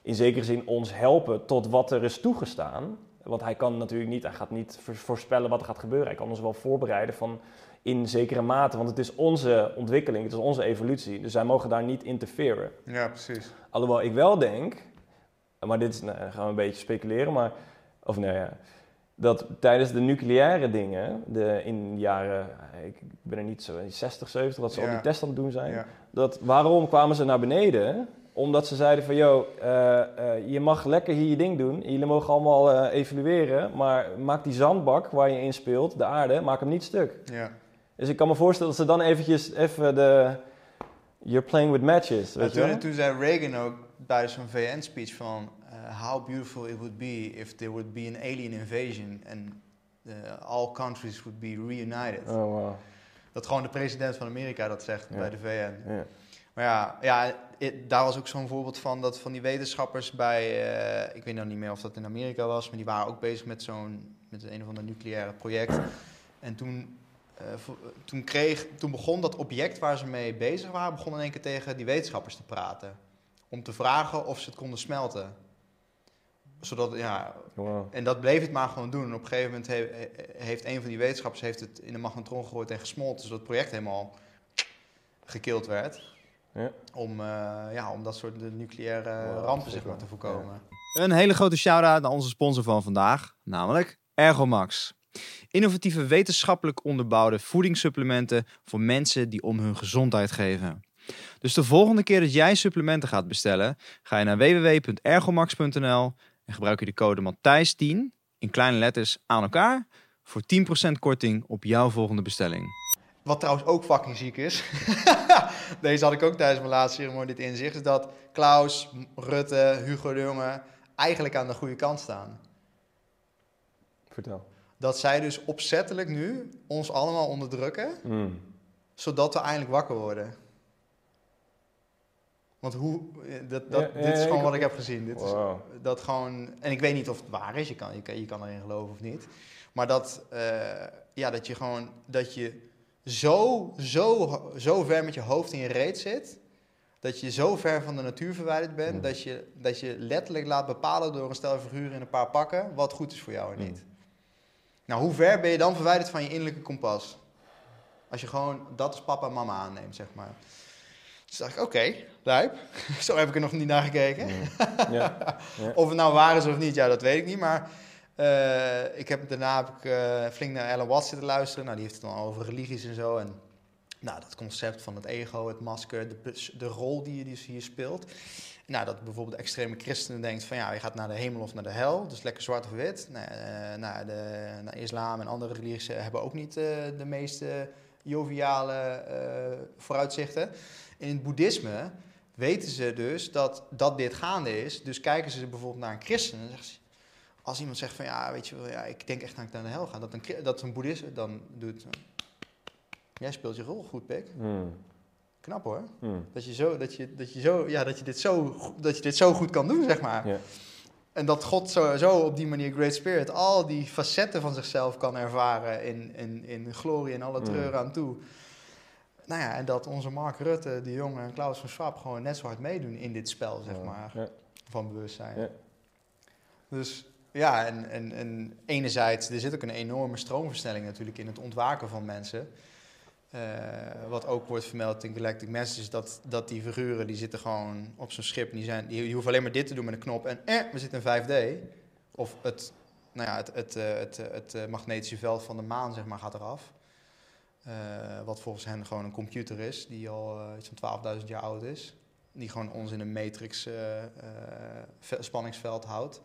in zekere zin ons helpen tot wat er is toegestaan. Want hij kan natuurlijk niet, hij gaat niet vo- voorspellen wat er gaat gebeuren. Hij kan ons wel voorbereiden van in zekere mate, want het is onze ontwikkeling, het is onze evolutie. Dus wij mogen daar niet interferen. Ja, precies. Alhoewel ik wel denk, maar dit is, nou, gaan we een beetje speculeren, maar, of nou ja, dat tijdens de nucleaire dingen, de, in de jaren, ik ben er niet zo, in 60, 70, dat ze al Ja. die tests aan het doen zijn. Ja. Dat, waarom kwamen ze naar beneden? Omdat ze zeiden van, yo, eh, eh, je mag lekker hier je ding doen. Jullie mogen allemaal eh, evalueren, maar maak die zandbak waar je in speelt, de aarde, maak hem niet stuk. Ja. Dus ik kan me voorstellen dat ze dan eventjes even de... You're playing with matches, weet je wel? toen, toen zei Reagan ook bij zo'n VN-speech van eh, how beautiful it would be if there would be an alien invasion and eh, all countries would be reunited. Oh, wow. Dat gewoon de president van Amerika dat zegt Ja. bij de VN. Ja. Maar ja, ja it- daar was ook zo'n voorbeeld van dat van die wetenschappers bij, eh, ik weet nou niet meer of dat in Amerika was, maar die waren ook bezig met zo'n, met een of ander nucleaire project. En toen, toen, kreeg, toen begon dat object waar ze mee bezig waren, begon in één keer tegen die wetenschappers te praten. Om te vragen of ze het konden smelten. Zodat, ja, Wow. en dat bleef het maar gewoon doen. En op een gegeven moment he- heeft een van die wetenschappers heeft het in de magnetron gegooid en gesmolten, zodat het project helemaal gekild werd. Ja. Om, eh, ja, om dat soort nucleaire Wow, rampen zeg maar, te voorkomen. Een hele grote shout-out naar onze sponsor van vandaag, namelijk Ergomax. Innovatieve wetenschappelijk onderbouwde voedingssupplementen voor mensen die om hun gezondheid geven. Dus de volgende keer dat jij supplementen gaat bestellen, ga je naar www.ergomax.nl en gebruik je de code Matthijs10 in kleine letters aan elkaar voor 10% korting op jouw volgende bestelling. Wat trouwens ook fucking ziek is. Deze had ik ook tijdens mijn laatste ceremonie dit inzicht. Is dat Klaus, Rutte, Hugo de Jonge eigenlijk aan de goede kant staan. Vertel. Dat zij dus opzettelijk nu ons allemaal onderdrukken. Mm. zodat we eindelijk wakker worden. Want hoe, dat, dat, Ja, ja, dit is gewoon ik- wat ik heb gezien. Dit is, dat gewoon, en ik weet niet of het waar is, je kan, je kan, je kan erin geloven of niet. Maar dat, eh, ja, dat je gewoon, dat je zo, zo, zo ver met je hoofd in je reet zit, dat je zo ver van de natuur verwijderd bent, Mm. dat, je, dat je letterlijk laat bepalen door een stel figuren in een paar pakken wat goed is voor jou en Mm. niet. Nou, hoe ver ben je dan verwijderd van je innerlijke kompas? Als je gewoon dat als papa en mama aanneemt, zeg maar. Dus dacht ik, oké, lijp. Zo heb ik er nog niet naar gekeken. Ja. Ja. Of het nou waar is of niet, ja, dat weet ik niet. Maar eh, ik heb, daarna heb ik eh, flink naar Ellen Watts zitten luisteren. Nou, die heeft het dan over religies en zo. En nou, dat concept van het ego, het masker, de, de rol die je dus hier speelt. Nou, dat bijvoorbeeld de extreme christenen denkt van ja, je gaat naar de hemel of naar de hel. Dus lekker zwart of wit. Nou, eh, nou, de, nou, islam en andere religies hebben ook niet de meeste joviale vooruitzichten. In het boeddhisme weten ze dus dat, dat dit gaande is. Dus kijken ze bijvoorbeeld naar een christen en zeggen ze... Als iemand zegt van ja, weet je wel, ja, ik denk echt dat ik naar de hel ga. Dat een, dat een boeddhist dan doet... Jij speelt je rol goed, Pik. Hmm. Knap hoor. Hmm. Dat je, zo, dat, je, dat, je zo, ja, dat, je dit zo, dat je dit zo goed kan doen, zeg maar. Ja. En dat God zo, zo op die manier, Great Spirit, al die facetten van zichzelf kan ervaren in, in, in glorie en alle Mm. treuren aan toe. Nou ja, en dat onze Mark Rutte, die jongen en Klaus van Schwab gewoon net zo hard meedoen in dit spel, zeg maar, Ja. van bewustzijn. Ja. Dus ja, en, en, en enerzijds, er zit ook een enorme stroomversnelling natuurlijk in het ontwaken van mensen. Eh, wat ook wordt vermeld in Galactic Messages, dat, dat die figuren die zitten gewoon op zo'n schip. Die, zijn, die, die hoeven alleen maar dit te doen met een knop en eh, we zitten in 5D. Of het, nou ja, het, het, eh, het, het, magnetische veld van de maan zeg maar, gaat eraf. Eh, wat volgens hen gewoon een computer is, die al eh, iets van 12.000 jaar oud is. Die gewoon ons in een matrix eh, ve- spanningsveld houdt.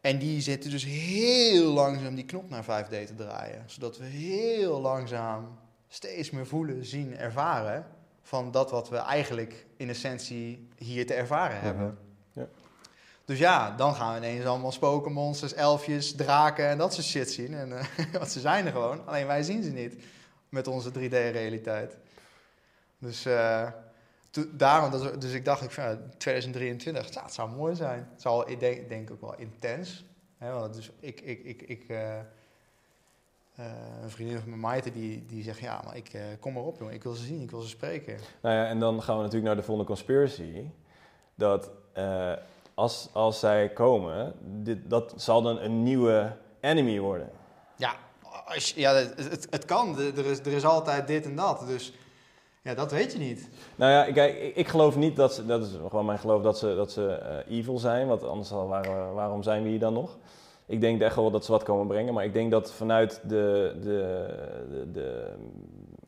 En die zitten dus heel langzaam die knop naar 5D te draaien. Zodat we heel langzaam steeds meer voelen, zien, ervaren van dat wat we eigenlijk in essentie hier te ervaren hebben. Dus ja, dan gaan we ineens allemaal spoken, monsters, elfjes, draken en dat soort shit zien. En, eh, want ze zijn er gewoon, alleen wij zien ze niet met onze 3D-realiteit. Dus, eh, daarom, dus ik dacht, ik, van, ja, 2023, ja, het zou mooi zijn. Het zal, ik denk, denk ook wel intens. Hè, want dus ik, ik, ik, ik eh, eh, een vriendin van mijn Maite, die, die zegt, ja, maar ik eh, kom maar op, jongen. Ik wil ze zien, ik wil ze spreken. Nou ja, en dan gaan we natuurlijk naar de volgende conspiracy. Dat eh, als, als zij komen, dit, dat zal dan een nieuwe enemy worden. Ja, als ja het, kan. Er is, er is altijd dit en dat. Dus ja, dat weet je niet. Nou ja, kijk, ik, ik geloof niet dat ze, dat is gewoon mijn geloof, dat ze, dat ze eh, evil zijn. Want anders waren waarom zijn we hier dan nog? Ik denk echt wel dat ze wat komen brengen. Maar ik denk dat vanuit de, de, de, de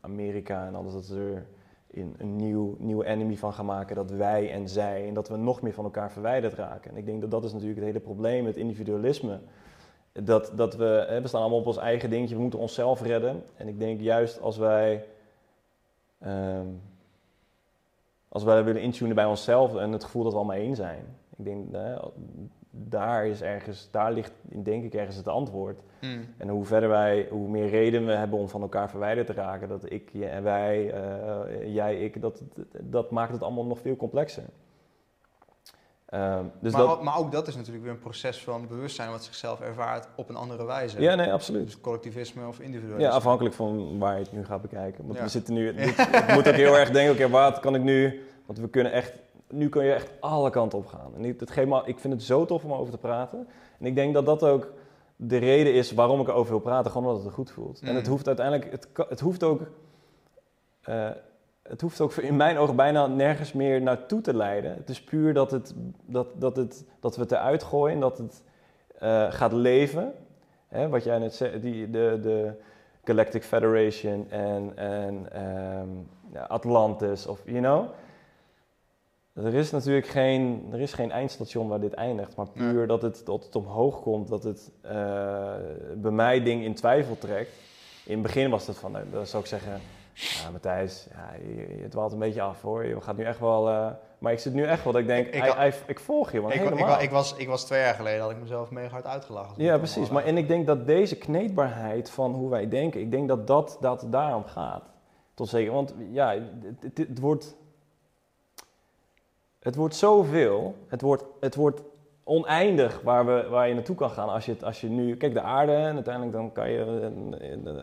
Amerika en alles, dat ze er in een nieuw, nieuwe enemy van gaan maken. Dat wij en zij en dat we nog meer van elkaar verwijderd raken. En ik denk dat dat is natuurlijk het hele probleem, het individualisme. Dat, dat we, hè, we staan allemaal op ons eigen dingetje, we moeten onszelf redden. En ik denk juist als wij... ehm, als wij willen intunen bij onszelf en het gevoel dat we allemaal één zijn. Ik denk, hè, daar is ergens, daar ligt denk ik ergens het antwoord. En hoe verder wij, hoe meer reden we hebben om van elkaar verwijderd te raken, dat ik en wij, eh, jij, ik, dat, dat maakt het allemaal nog veel complexer. Ehm, dus maar, dat, ook- maar ook dat is natuurlijk weer een proces van bewustzijn wat zichzelf ervaart op een andere wijze. ja, nee, absoluut. Dus collectivisme of individualisme. Ja, afhankelijk van waar je het nu gaat bekijken. Want Ja. we zitten nu, dit, ik moet ook heel erg denken, oké, wat kan ik nu, want we kunnen echt, nu kun je echt alle kanten op gaan. En ik, me, ik vind het zo tof om over te praten. En ik denk dat dat ook de reden is waarom ik erover wil praten, gewoon omdat het goed voelt. En Mm. het hoeft uiteindelijk, het, het hoeft ook, eh, het hoeft ook in mijn ogen bijna nergens meer naartoe te leiden. Het is puur dat, het, dat, dat, het, dat we het eruit gooien, dat het eh, gaat leven. Hè, wat jij net zei, die, de, de Galactic Federation en, en ehm, Atlantis, of you know. Er is natuurlijk geen, er is geen eindstation waar dit eindigt, maar puur dat, het, dat het omhoog komt, dat het eh, bij mij ding in twijfel trekt. In het begin was het van, nou, dan zou ik zeggen, ja, Matthijs, ja, je, je dwaalt een beetje af hoor, je gaat nu echt wel... eh, maar ik zit nu echt wel dat ik denk, Ik- ik volg je, man, Ik, ik, helemaal. ik, was, ik was twee jaar geleden, had ik mezelf mega hard uitgelachen. Ja, precies. Maar, en ik denk dat deze kneedbaarheid van hoe wij denken, ik denk dat dat, dat daarom gaat. Tot zeker, want ja, het, het, het wordt, het wordt zoveel, het wordt, het wordt oneindig waar, we, waar je naartoe kan gaan als je, als je nu, kijk de aarde en uiteindelijk dan kan je, eh, eh,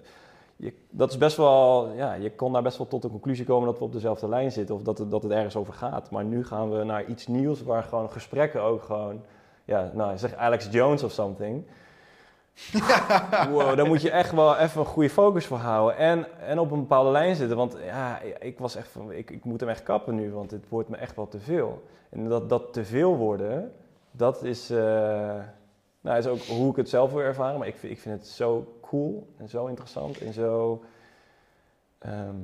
je, dat is best wel, ja, je kon daar best wel tot de conclusie komen dat we op dezelfde lijn zitten of dat het, dat het ergens over gaat. Maar nu gaan we naar iets nieuws waar gewoon gesprekken ook gewoon ja, nou, zeg Alex Jones of something. Wow, daar moet je echt wel even een goede focus voor houden. En, en op een bepaalde lijn zitten. Want ja, ik was echt van, ik, ik moet hem echt kappen nu, want het wordt me echt wel te veel. En dat, dat te veel worden, dat is, eh, nou, is ook hoe ik het zelf wil ervaren. Maar ik ik vind het zo cool en zo interessant en zo... ehm,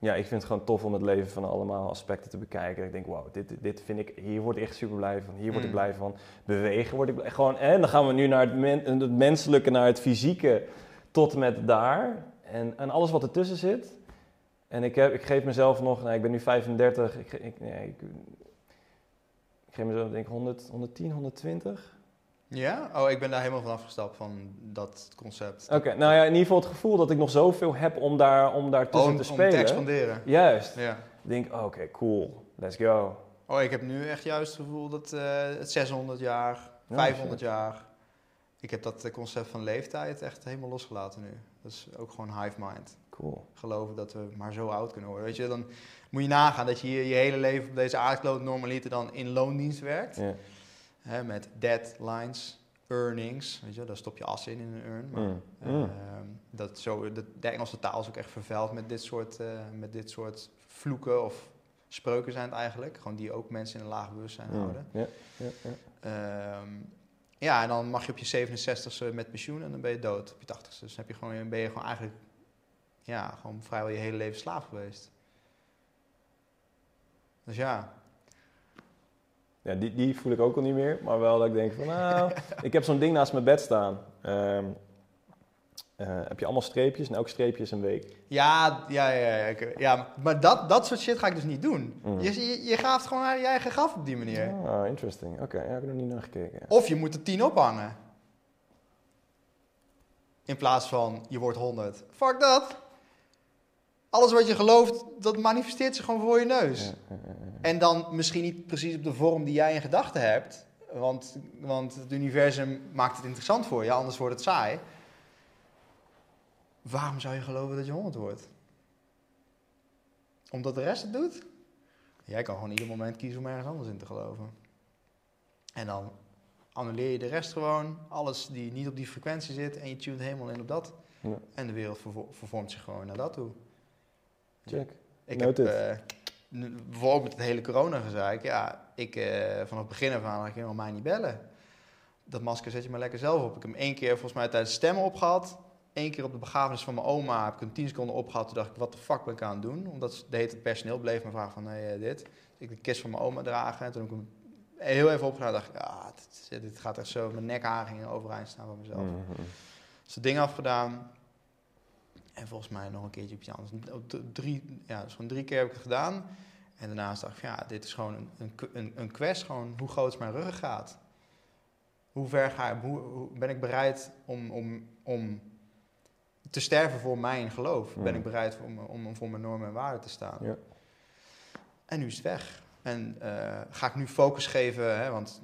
ja, ik vind het gewoon tof om het leven van allemaal aspecten te bekijken. Ik denk, wow, dit, dit vind ik, hier word ik echt super blij van. Hier word ik Mm. blij van. Bewegen word ik blij- gewoon. En dan gaan we nu naar het, men- het menselijke, naar het fysieke, tot met daar. En, en alles wat ertussen zit. En ik, heb, ik geef mezelf nog, nou, ik ben nu 35, ik, ik, nee, ik, ik geef mezelf denk ik 100, 110, 120. Ja? Oh, ik ben daar helemaal van afgestapt van dat concept. Oké, nou ja, in ieder geval het gevoel dat ik nog zoveel heb om daar, om daar Oh, tussen om, te om spelen. te expanderen. Juist. Ja. Ik denk, oké, cool, let's go. Oh, ik heb nu echt juist het gevoel dat eh, het 600 jaar, Ja, 500 shit. jaar. Ik heb dat eh, concept van leeftijd echt helemaal losgelaten nu. Dat is ook gewoon hive mind. Cool. Geloven dat we maar zo oud kunnen worden. Weet je, dan moet je nagaan dat je je, je hele leven op deze aardkloot normaliter dan in loondienst werkt. Ja. Hè, met deadlines, earnings. Weet je, daar stop je as in in een earn. Maar, Mm. Mm. Ehm, dat zo, de, de Engelse taal is ook echt vervuild met dit, soort, eh, met dit soort vloeken of spreuken zijn het eigenlijk. Gewoon die ook mensen in een laag bewustzijn Mm. houden. Ja, ja, ja. Ehm, ja, en dan mag je op je 67ste met pensioen en dan ben je dood op je 80ste. Dus dan heb je gewoon, ben je gewoon eigenlijk ja, gewoon vrijwel je hele leven slaaf geweest. Dus ja, Ja, die, die voel ik ook al niet meer. Maar wel dat ik denk van, nou, ik heb zo'n ding naast mijn bed staan. Ehm, eh, heb je allemaal streepjes en elk streepje is een week. ja, ja, ja, ja, ik- ja maar dat, dat soort shit ga ik dus niet doen. Mm. Je, je, je gaaft gewoon naar je eigen graf op die manier. Ah, interesting. Oké, ja, ik heb er nog niet naar gekeken. Of je moet er 10 ophangen. In plaats van je wordt 100. Fuck dat. Alles wat je gelooft, dat manifesteert zich gewoon voor je neus. Ja, ja, ja, ja. En dan misschien niet precies op de vorm die jij in gedachten hebt. Want, want het universum maakt het interessant voor je, anders wordt het saai. Waarom zou je geloven dat je 100 wordt? Omdat de rest het doet? Jij kan gewoon ieder moment kiezen om ergens anders in te geloven. En dan annuleer je de rest gewoon. Alles die niet op die frequentie zit. En je tunt helemaal in op dat. Ja. En de wereld vervo- vervormt zich gewoon naar dat toe. Check. Ik heb nu- bijvoorbeeld met het hele corona gezeik. Ja, ik eh, vanaf het begin af aan ik helemaal mij niet bellen. Dat masker zet je maar lekker zelf op. Ik heb hem één keer volgens mij tijdens stemmen opgehad. Eén keer op de begrafenis van mijn oma heb ik hem 10 seconden opgehad. Toen dacht ik, wat de fuck ben ik aan het doen? Omdat de tijd personeel bleef me vragen van, hey, eh, dit. Ik de kist van mijn oma dragen. En toen heb ik hem heel even opgedaan. dacht ik, ja, dit, dit gaat echt zo. Mijn nekharen gingen overeind staan van mezelf. Mhm. Dus dat ding afgedaan. En volgens mij nog een keertje op iets anders. Op Drie, ja, dus gewoon drie keer heb ik het gedaan. En daarnaast dacht ik, ja, dit is gewoon een, een, een, quest. Gewoon, hoe groot is mijn ruggengraat? Hoe ver ga ik, hoe, hoe ben ik bereid om, om, om te sterven voor mijn geloof? Ben ik bereid om, om, om voor mijn normen en waarden te staan? Ja. En nu is het weg. En eh, ga ik nu focus geven, hè, want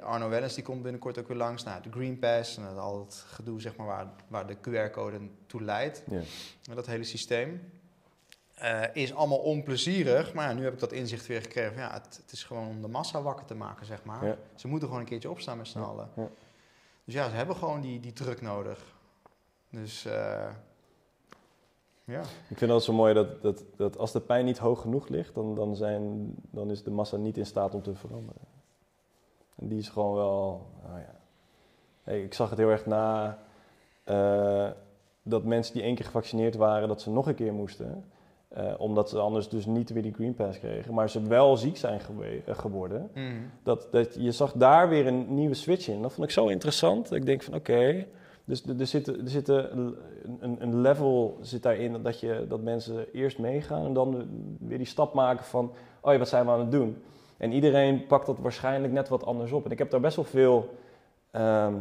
Arno Wellens die komt binnenkort ook weer langs. Nou, de Green Pass en al het gedoe zeg maar, waar, waar de QR-code toe leidt. Ja. Dat hele systeem eh, is allemaal onplezierig. Maar ja, nu heb ik dat inzicht weer gekregen. Ja, het, het is gewoon om de massa wakker te maken, zeg maar. Ja. Ze moeten gewoon een keertje opstaan met z'n Ja, allen. ja. Dus ja, ze hebben gewoon die, die druk nodig. Dus eh, ja. Ik vind dat zo mooi dat, dat, dat als de pijn niet hoog genoeg ligt, dan, dan, zijn, dan is de massa niet in staat om te veranderen. En die is gewoon wel, nou ja. Hey, ik zag het heel erg na eh, dat mensen die één keer gevaccineerd waren, dat ze nog een keer moesten. Eh, omdat ze anders dus niet weer die Green Pass kregen. Maar ze wel ziek zijn gewe- eh, geworden. Mhm. Dat, dat, je zag daar weer een nieuwe switch in. Dat vond ik zo interessant. Ik denk van oké, dus er, er zit, er zit een, een, een level zit daarin dat, je, dat mensen eerst meegaan en dan weer die stap maken van oh ja, wat zijn we aan het doen? En iedereen pakt dat waarschijnlijk net wat anders op. En ik heb daar best wel veel. ehm,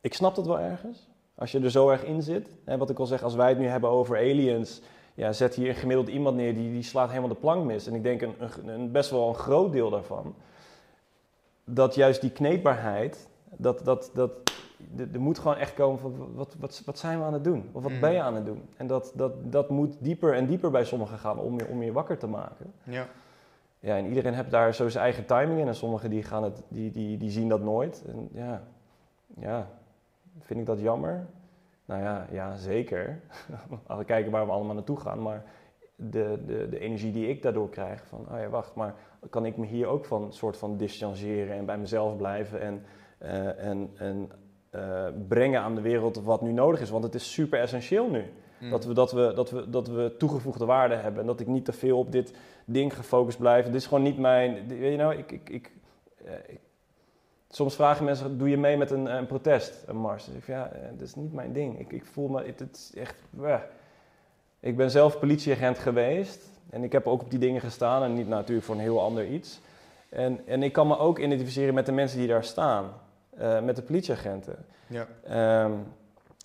ik snap dat wel ergens. Als je er zo erg in zit. Hè, wat ik al zeg, als wij het nu hebben over aliens. Ja, zet hier gemiddeld iemand neer die, die slaat helemaal de plank mis. En ik denk een, een, een- best wel een groot deel daarvan. Dat juist die kneedbaarheid. Dat, dat, dat, er moet gewoon echt komen van wat, wat, wat zijn we aan het doen? Of wat Mm. ben je aan het doen? En dat, dat, dat moet dieper en dieper bij sommigen gaan om je, om je wakker te maken. ja. Ja, en iedereen heeft daar zo zijn eigen timing in. En sommigen die, gaan het, die, die, die zien dat nooit. En ja, ja, vind ik dat jammer? Nou ja, ja zeker. Als we kijken waar we allemaal naartoe gaan. Maar de, de, de energie die ik daardoor krijg van, oh ja, wacht, maar kan ik me hier ook van soort van distancieren en bij mezelf blijven en, eh, en, en eh, brengen aan de wereld wat nu nodig is. Want het is super essentieel nu. Mm. Dat, we, dat, we, dat, we, dat we toegevoegde waarde hebben. En dat ik niet te veel op dit ding gefocust blijf. Dit is gewoon niet mijn. Weet je nou, ik. ik, ik, eh, ik soms vragen mensen: doe je mee met een, een protest, een mars? Dus ik zeg, ja, eh, dat is niet mijn ding. Ik, ik voel me. Het, het is echt. bleh. Ik ben zelf politieagent geweest. En ik heb ook op die dingen gestaan. En niet natuurlijk voor een heel ander iets. En, en ik kan me ook identificeren met de mensen die daar staan. eh, met de politieagenten. Ja. Ehm,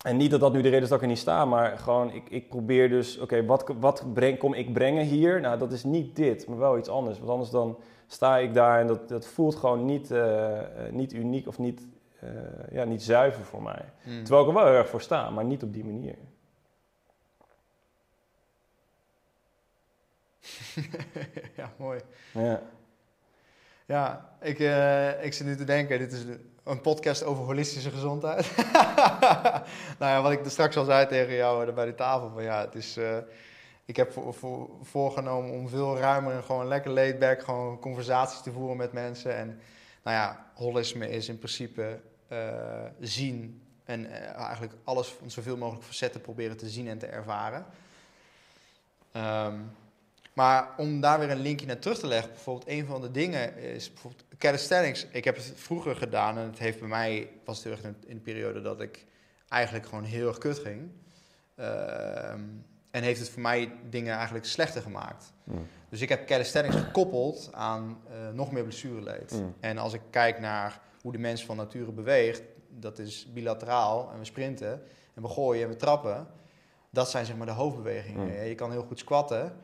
en niet dat dat nu de reden is dat ik er niet sta, maar gewoon ik, ik probeer dus, oké, wat, wat breng, kom ik brengen hier? Nou, dat is niet dit, maar wel iets anders. Want anders dan sta ik daar en dat, dat voelt gewoon niet, eh, eh, niet uniek of niet, eh, ja, niet zuiver voor mij. Mm. Terwijl ik er wel heel erg voor sta, maar niet op die manier. ja, mooi. Ja, Ja, ik, ik zit nu te denken, dit is een podcast over holistische gezondheid. nou ja, wat ik er straks al zei tegen jou eh, bij de tafel, van ja, het is... eh, ik heb voor, voor- voorgenomen om veel ruimer en gewoon lekker laid back gewoon conversaties te voeren met mensen. En nou ja, holisme is in principe eh, zien en eigenlijk alles van zoveel mogelijk facetten proberen te zien en te ervaren. Ehm, maar om daar weer een linkje naar terug te leggen, bijvoorbeeld een van de dingen is bijvoorbeeld calisthenics. Ik heb het vroeger gedaan en het heeft bij mij, was het heel erg in in de periode dat ik eigenlijk gewoon heel erg kut ging. Ehm, en heeft het voor mij dingen eigenlijk slechter gemaakt. Mm. Dus ik heb calisthenics gekoppeld aan eh, nog meer blessureleed. Mm. En als ik kijk naar hoe de mens van nature beweegt, dat is bilateraal en we sprinten en we gooien en we trappen. Dat zijn zeg maar de hoofdbewegingen. Mm. Je kan heel goed squatten,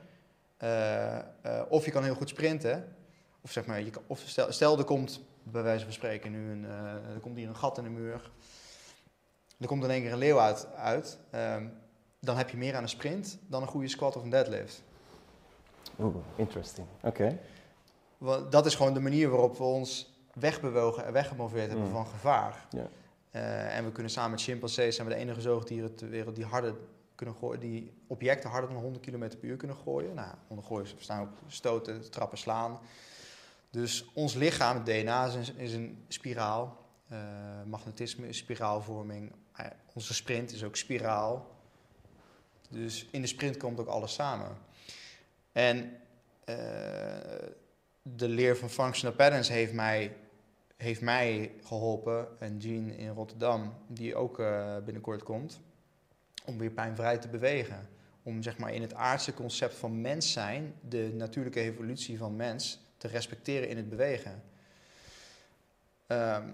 eh, eh, of je kan heel goed sprinten. Of zeg maar, je of stel, stel er komt bij wijze van spreken nu een, eh, er komt hier een gat in de muur. Er komt in één keer een leeuw uit. uit ehm, dan heb je meer aan een sprint dan een goede squat of een deadlift. Oeh, interesting. Oké. Dat is gewoon de manier waarop we ons wegbewogen en weggemoveerd hebben Mm. van gevaar. Eh, en we kunnen samen met chimpansees zijn we de enige zoogdieren ter wereld die harder kunnen gooien, die objecten harder dan 100 km per uur kunnen gooien. Nou, onder gooien verstaan ook stoten, trappen, slaan. Dus ons lichaam, het DNA, is een, een spiraal. Eh, magnetisme is spiraalvorming. Eh, onze sprint is ook spiraal. Dus in de sprint komt ook alles samen. En eh, de leer van functional patterns heeft mij, heeft mij geholpen. En Jean in Rotterdam, die ook binnenkort komt. Om weer pijnvrij te bewegen. Om zeg maar in het aardse concept van mens zijn, de natuurlijke evolutie van mens, te respecteren in het bewegen. Ehm,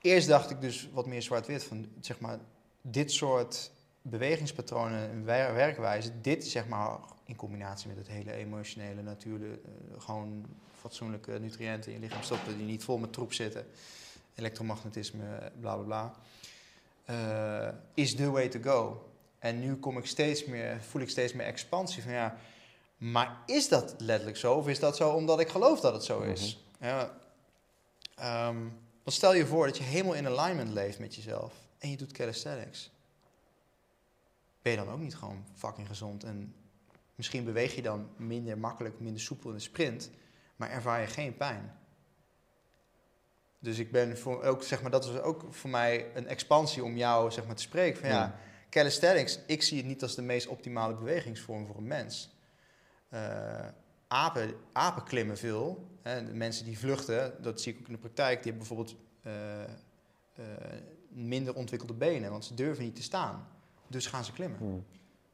eerst dacht ik dus wat meer zwart-wit van zeg maar dit soort bewegingspatronen en wer- werkwijze, dit zeg maar in combinatie met het hele emotionele, natuurlijk, eh, gewoon fatsoenlijke nutriënten in je lichaam stoppen die niet vol met troep zitten, elektromagnetisme, bla bla bla, eh, is the way to go. En nu kom ik steeds meer, voel ik steeds meer expansie van ja, maar is dat letterlijk zo of is dat zo omdat ik geloof dat het zo is? Ja, ehm, dan stel je voor dat je helemaal in alignment leeft met jezelf en je doet calisthenics ben je dan ook niet gewoon fucking gezond. En misschien beweeg je dan minder makkelijk, minder soepel in de sprint, maar ervaar je geen pijn. Dus ik ben voor, ook, zeg maar, dat is ook voor mij een expansie om jou zeg maar, te spreken. Van, ja, Ja. calisthenics, ik zie het niet als de meest optimale bewegingsvorm voor een mens. Eh, apen, apen klimmen veel. Hè, de mensen die vluchten, dat zie ik ook in de praktijk, die hebben bijvoorbeeld eh, eh, minder ontwikkelde benen, want ze durven niet te staan. Dus gaan ze klimmen. Mm.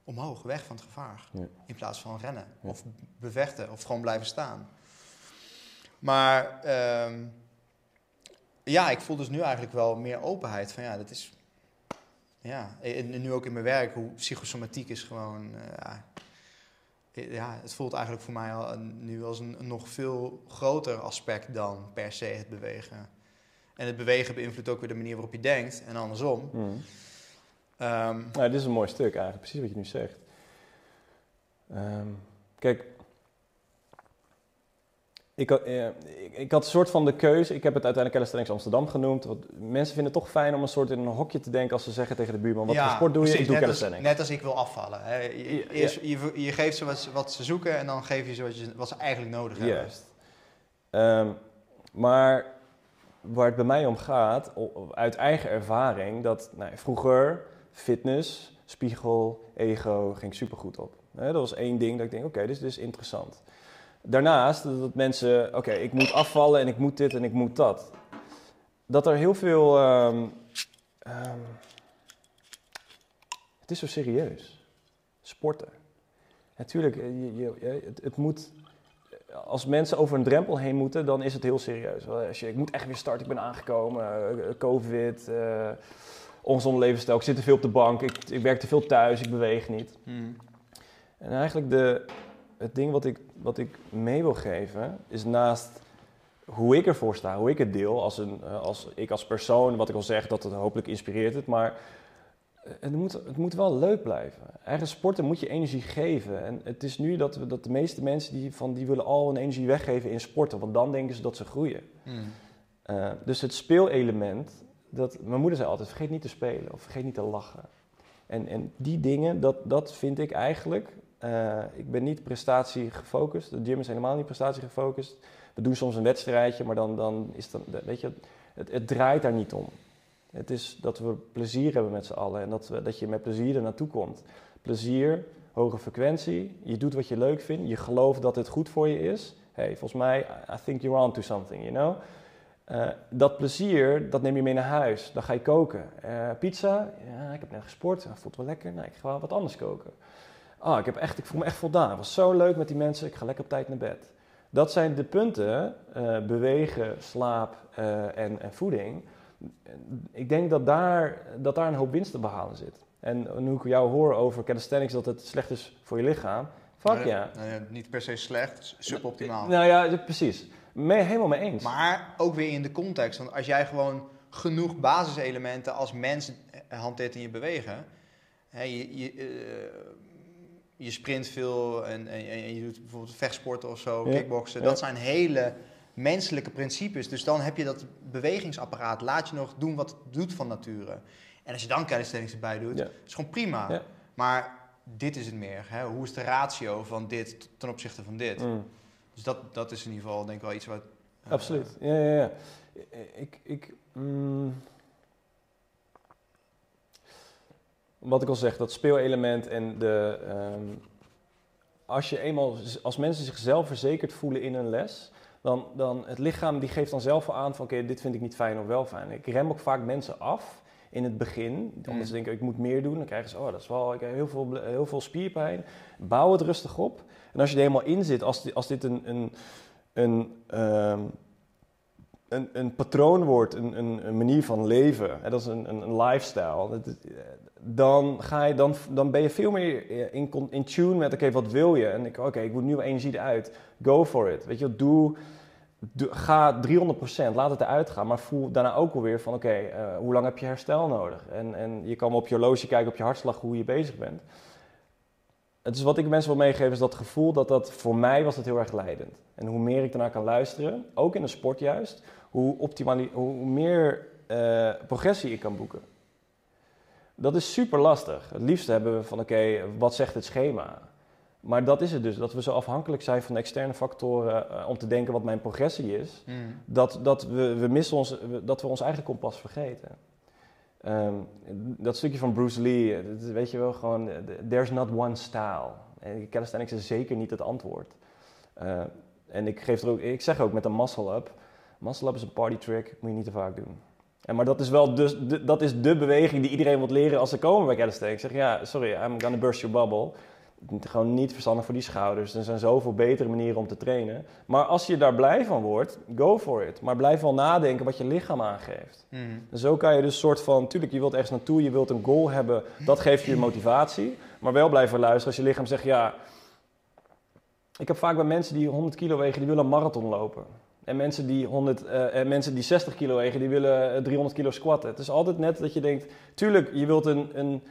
Omhoog, weg van het gevaar. Ja. In plaats van rennen Ja. of bevechten of gewoon blijven staan. Maar ehm, ja, ik voel dus nu eigenlijk wel meer openheid. Van ja, dat is. Ja, en en nu ook in mijn werk, hoe psychosomatiek is gewoon. ja, ja, het voelt eigenlijk voor mij al nu als een, een nog veel groter aspect dan per se het bewegen. En het bewegen beïnvloedt ook weer de manier waarop je denkt en andersom. Mm. Ehm, Nou, dit is een mooi stuk eigenlijk, precies wat je nu zegt. Ehm, kijk, ik, had, eh, ik, ik had een soort van de keuze. Ik heb het uiteindelijk Calisthenics Amsterdam genoemd. Want mensen vinden het toch fijn om een soort in een hokje te denken als ze zeggen tegen de buurman: wat voor sport doe je? precies. ik doe net als, net als ik wil afvallen. Hè. Je, Ja, je, je geeft ze wat, ze- wat ze zoeken en dan geef je ze wat, je, wat ze eigenlijk nodig hebben. Juist. Ehm, maar waar het bij mij om gaat, uit eigen ervaring, dat nou, vroeger fitness, spiegel, ego, ging supergoed op. Dat was één ding dat ik denk, oké, dit is interessant. Daarnaast, dat mensen, oké, ik moet afvallen en ik moet dit en ik moet dat. Dat er heel veel, ehm, ehm, het is zo serieus. Sporten. Natuurlijk, eh, je, je, je- het, het moet als mensen over een drempel heen moeten, dan is het heel serieus. Als je, ik moet echt weer starten, ik ben aangekomen, eh, covid, eh ongezonde levensstijl, ik zit te veel op de bank, ik, ik werk te veel thuis, ik beweeg niet. Hmm. En eigenlijk de, het ding wat ik, wat ik mee wil geven, is naast hoe ik ervoor sta, hoe ik het deel, als, een, eh, als ik als persoon, wat ik al zeg, dat het hopelijk inspireert het, maar eh, het moet, het moet wel leuk blijven. Eigen sporten moet je energie geven. En het is nu dat, we, dat de meeste mensen die, van, die willen al hun energie weggeven in sporten, want dan denken ze dat ze groeien. Hmm. Eh, dus het speelelement, dat, mijn moeder zei altijd, vergeet niet te spelen of vergeet niet te lachen. En, en die dingen, dat, dat vind ik eigenlijk, eh, ik ben niet prestatie gefocust, de gym is helemaal niet prestatie gefocust. We doen soms een wedstrijdje, maar dan, dan is dat, weet je, het, het draait daar niet om. Het is dat we plezier hebben met z'n allen en dat, we, dat je met plezier er naartoe komt. Plezier, hoge frequentie, je doet wat je leuk vindt, je gelooft dat het goed voor je is. hey, volgens mij, I think you're on to something, you know? Eh, dat plezier, dat neem je mee naar huis. Dan ga je koken. Eh, pizza, ja, ik heb net gesport, dat voelt wel lekker. Nou, ik ga wel wat anders koken. Ah, ik, heb echt, ik voel me echt voldaan. Het was zo leuk met die mensen, ik ga lekker op tijd naar bed. Dat zijn de punten, eh, bewegen, slaap eh, en, en voeding. Ik denk dat daar, dat daar een hoop winst te behalen zit. En nu ik jou hoor over calisthenics, dat het slecht is voor je lichaam. Fuck Nou ja. nou ja, niet per se slecht, suboptimaal. Nou ja, precies. Mee, helemaal mee eens. Maar ook weer in de context. Want als jij gewoon genoeg basiselementen als mens hanteert in je bewegen. Hè, je, je, eh, je sprint veel en, en, en je doet bijvoorbeeld vechtsporten of zo, Ja, kickboksen. ja. Dat zijn hele menselijke principes. Dus dan heb je dat bewegingsapparaat. Laat je nog doen wat het doet van nature. En als je dan calisthenics erbij doet, Ja. is gewoon prima. Maar dit is het meer. Hè? Hoe is de ratio van dit ten opzichte van dit? Mm. Dus dat, dat is in ieder geval denk ik wel iets wat... eh, Absoluut. Ja, ja, ja. Ik, ik, mm, wat ik al zeg, dat speelelement en de. ehm, als je eenmaal, als mensen zichzelf verzekerd voelen in een les, dan, dan het lichaam die geeft dan zelf wel aan van oké, dit vind ik niet fijn of wel fijn. Ik rem ook vaak mensen af in het begin, omdat Mm. ze denken ik moet meer doen. Dan krijgen ze, oh dat is wel, ik heb heel veel, heel veel spierpijn. Bouw het rustig op. En als je er helemaal in zit, als, als dit een, een, een, ehm, een, een patroon wordt, een, een, manier van leven, hè, dat is een, een, lifestyle, eh, dan, ga je, dan, dan ben je veel meer in, in tune met, oké, wat wil je? En ik, oké, ik moet nieuwe energie eruit. Go for it. Weet je, doe, doe, ga 300%, laat het eruit gaan, maar voel daarna ook alweer van, oké, eh, hoe lang heb je herstel nodig? En, en je kan op je horloge kijken, op je hartslag, hoe je bezig bent. Het is wat ik mensen wil meegeven, is dat gevoel dat dat voor mij was dat heel erg leidend. En hoe meer ik daarna kan luisteren, ook in de sport juist, hoe, hoe meer eh, progressie ik kan boeken. Dat is super lastig. Het liefst hebben we van oké, wat zegt het schema? Maar dat is het dus, dat we zo afhankelijk zijn van externe factoren eh, om te denken wat mijn progressie is, Mm. dat, dat, we, we missen ons, dat we ons eigen kompas vergeten. Ehm, dat stukje van Bruce Lee, dat weet je wel, gewoon, eh, there's not one style. En calisthenics is zeker niet het antwoord. En ik, geef er ook, ik zeg ook met een muscle-up, muscle-up is een party trick, moet je niet te vaak doen. En maar dat is wel dus, de, dat is de beweging die iedereen wil leren als ze komen bij calisthenics. Ik zeg, ja, sorry, I'm gonna burst your bubble. Gewoon niet verstandig voor die schouders. Er zijn zoveel betere manieren om te trainen. Maar als je daar blij van wordt, go for it. Maar blijf wel nadenken wat je lichaam aangeeft. Mm. En zo kan je dus soort van, tuurlijk, je wilt ergens naartoe, je wilt een goal hebben, dat geeft je motivatie. Maar wel blijven luisteren als je lichaam zegt, ja, ik heb vaak bij mensen die 100 kilo wegen, die willen een marathon lopen. En mensen die, 100, eh, en mensen die 60 kilo wegen, die willen eh, 300 kilo squatten. Het is altijd net dat je denkt, tuurlijk, je wilt een, een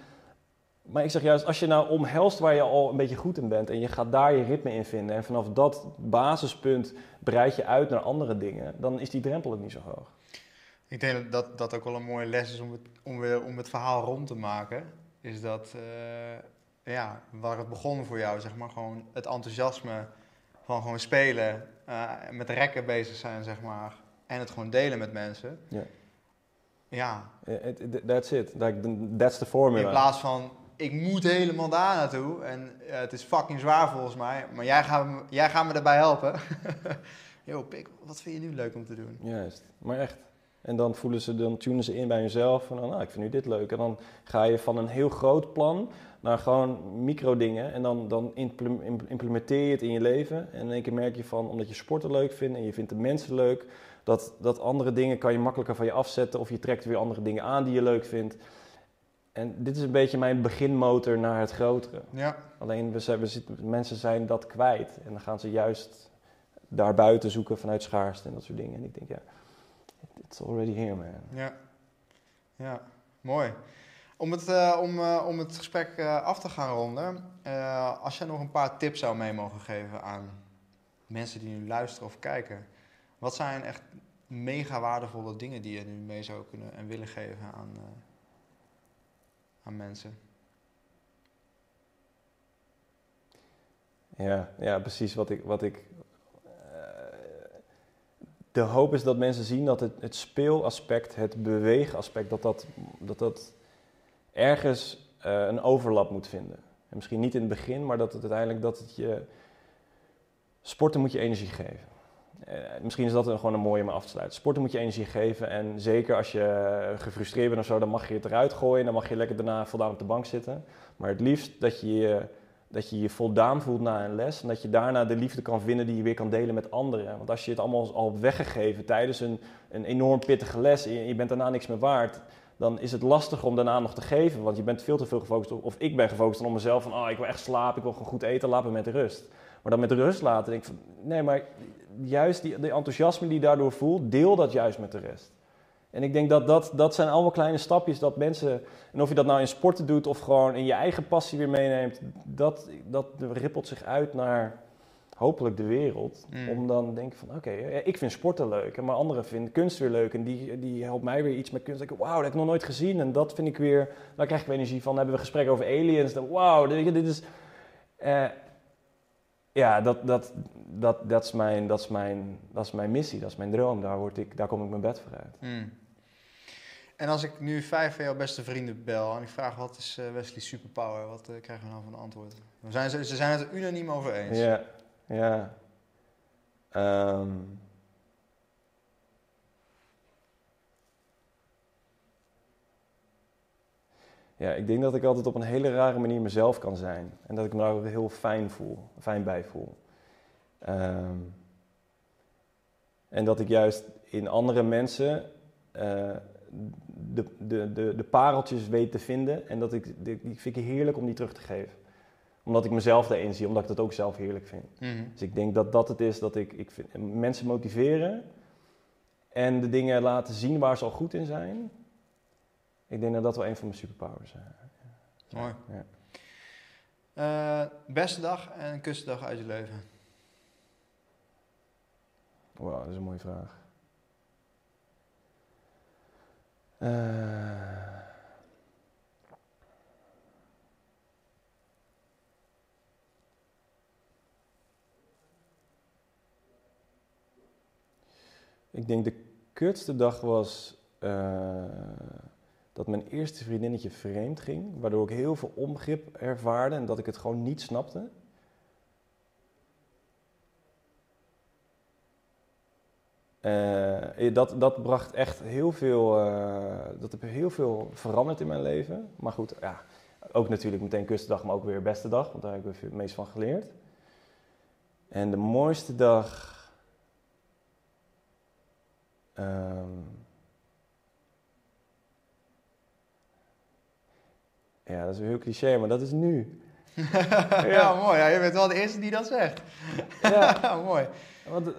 Maar ik zeg juist, als je nou omhelst waar je al een beetje goed in bent en je gaat daar je ritme in vinden en vanaf dat basispunt breid je uit naar andere dingen, dan is die drempel ook niet zo hoog. Ik denk dat dat ook wel een mooie les is om het, om weer, om het verhaal rond te maken. Is dat, eh, ja, waar het begon voor jou, zeg maar, gewoon het enthousiasme van gewoon spelen, uh, met rekken bezig zijn, zeg maar, en het gewoon delen met mensen. Ja. Ja. That's it. That's the formula. In plaats van, ik moet helemaal daar naartoe en uh, het is fucking zwaar volgens mij, maar jij gaat jij gaat me daarbij helpen. Yo, pik, wat vind je nu leuk om te doen? Juist, maar echt. En dan voelen ze, dan tunen ze in bij jezelf. En dan, nou, ik vind nu dit leuk. En dan ga je van een heel groot plan naar gewoon micro dingen. En dan, dan implementeer je het in je leven. En in één keer merk je van, omdat je sporten leuk vindt en je vindt de mensen leuk, dat, dat andere dingen kan je makkelijker van je afzetten. Of je trekt weer andere dingen aan die je leuk vindt. En dit is een beetje mijn beginmotor naar het grotere. Ja. Alleen we zijn, we zitten, mensen zijn dat kwijt. En dan gaan ze juist daarbuiten zoeken vanuit schaarste en dat soort dingen. En ik denk, ja, it's already here, man. Ja, ja. mooi. Om het, uh, om, uh, om het gesprek uh, af te gaan ronden, als jij nog een paar tips zou mee mogen geven aan mensen die nu luisteren of kijken, wat zijn echt mega waardevolle dingen die je nu mee zou kunnen en willen geven aan, aan mensen? Ja, ja, precies wat ik, wat ik de hoop is dat mensen zien dat het, het speelaspect, het beweegaspect, dat dat, dat, dat ergens uh, een overlap moet vinden. En misschien niet in het begin, maar dat het uiteindelijk dat het je. Sporten moet je energie geven. Uh, misschien is dat gewoon een mooie om af te sluiten. Sporten moet je energie geven. En zeker als je gefrustreerd bent of zo, dan mag je het eruit gooien. Dan mag je lekker daarna voldaan op de bank zitten. Maar het liefst dat je dat je je voldaan voelt na een les. En dat je daarna de liefde kan vinden die je weer kan delen met anderen. Want als je het allemaal al weggegeven tijdens een, een enorm pittige les en je, bent daarna niks meer waard, dan is het lastig om daarna nog te geven. Want je bent veel te veel gefocust op, of ik ben gefocust op mezelf van, oh, ik wil echt slapen, ik wil gewoon goed eten, laat me met rust. Maar dan met rust laten, denk ik van, nee, maar juist die, die enthousiasme die je daardoor voelt, deel dat juist met de rest. En ik denk dat, dat dat zijn allemaal kleine stapjes dat mensen, en of je dat nou in sporten doet of gewoon in je eigen passie weer meeneemt, dat, dat rippelt zich uit naar hopelijk de wereld. Mm. Om dan te denken van oké, ik vind sporten leuk en maar anderen vinden kunst weer leuk en die, die helpt mij weer iets met kunst. Ik wauw, dat heb ik nog nooit gezien en dat vind ik weer, daar krijg ik weer energie van. Dan hebben we gesprekken over aliens, dan wauw, dit, dit is... Uh, ja, dat, dat, dat, dat, is mijn, dat, is mijn, dat is mijn missie, dat is mijn droom. Daar, word ik, daar kom ik mijn bed voor uit. Mm. En als ik nu vijf van jouw beste vrienden bel en ik vraag wat is uh, Wesley's superpower, wat uh, krijgen we dan van een antwoord? Dan zijn ze, ze zijn het er unaniem over eens. Ja, ja. Um, ja, ik denk dat ik altijd op een hele rare manier mezelf kan zijn. En dat ik me daar ook heel fijn voel, fijn bij voel. Um, en dat ik juist in andere mensen uh, de, de, de, de pareltjes weet te vinden. En dat ik, die vind ik heerlijk om die terug te geven. Omdat ik mezelf daarin zie, omdat ik dat ook zelf heerlijk vind. Mm. Dus ik denk dat dat het is dat ik, ik vind, mensen motiveren. En de dingen laten zien waar ze al goed in zijn. Ik denk dat dat wel een van mijn superpowers is. Ja. Mooi. Ja. Uh, beste dag en kustdag uit je leven? Wauw, dat is een mooie vraag. Uh, ik denk de kutste dag was uh, dat mijn eerste vriendinnetje vreemd ging, waardoor ik heel veel onbegrip ervaarde en dat ik het gewoon niet snapte. Uh, dat, dat bracht echt heel veel, dat heb heel veel veranderd in mijn leven. Maar goed, ja, ook natuurlijk meteen kustdag, maar ook weer beste dag, want daar heb ik het meest van geleerd. En de mooiste dag. Um, ja, dat is een heel cliché, maar dat is nu. ja, ja, mooi. Ja, je bent wel de eerste die dat zegt. ja, mooi. Want,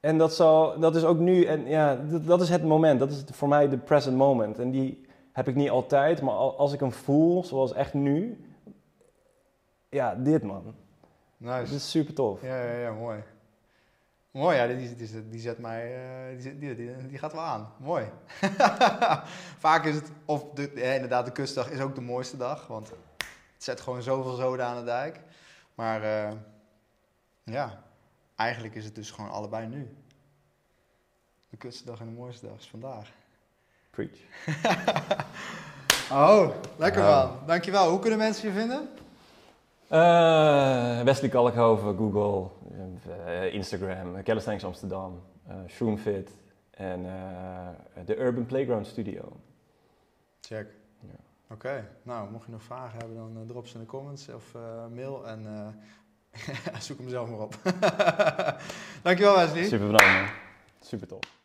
en dat, zal, dat is ook nu, en ja, dat, dat, is het moment. Dat is voor mij de present moment. En die, heb ik niet altijd, maar al- als ik hem voel, zoals echt nu, ja, dit man. Nice. Het is super tof. Ja, ja, ja, mooi. Mooi, ja, die, die, die zet mij, eh, die, die, die, die gaat wel aan. Mooi. Vaak is het, of de, ja, inderdaad, de kustdag is ook de mooiste dag, want het zet gewoon zoveel zoden aan de dijk. Maar eh, ja, eigenlijk is het dus gewoon allebei nu. De kustdag en de mooiste dag is vandaag. Preach. Oh, lekker Ja. man. Dankjewel. Hoe kunnen mensen je vinden? Eh, Wesley Kalkhoven, Google, eh, Instagram, Calisthenics Amsterdam, eh Shroomfit en eh, de Urban Playground Studio. Check. Ja. Oké, nou, mocht je nog vragen hebben, dan drop ze in de comments of mail en zoek hem zelf maar op. Dankjewel Wesley. Super bedankt man. Super tof.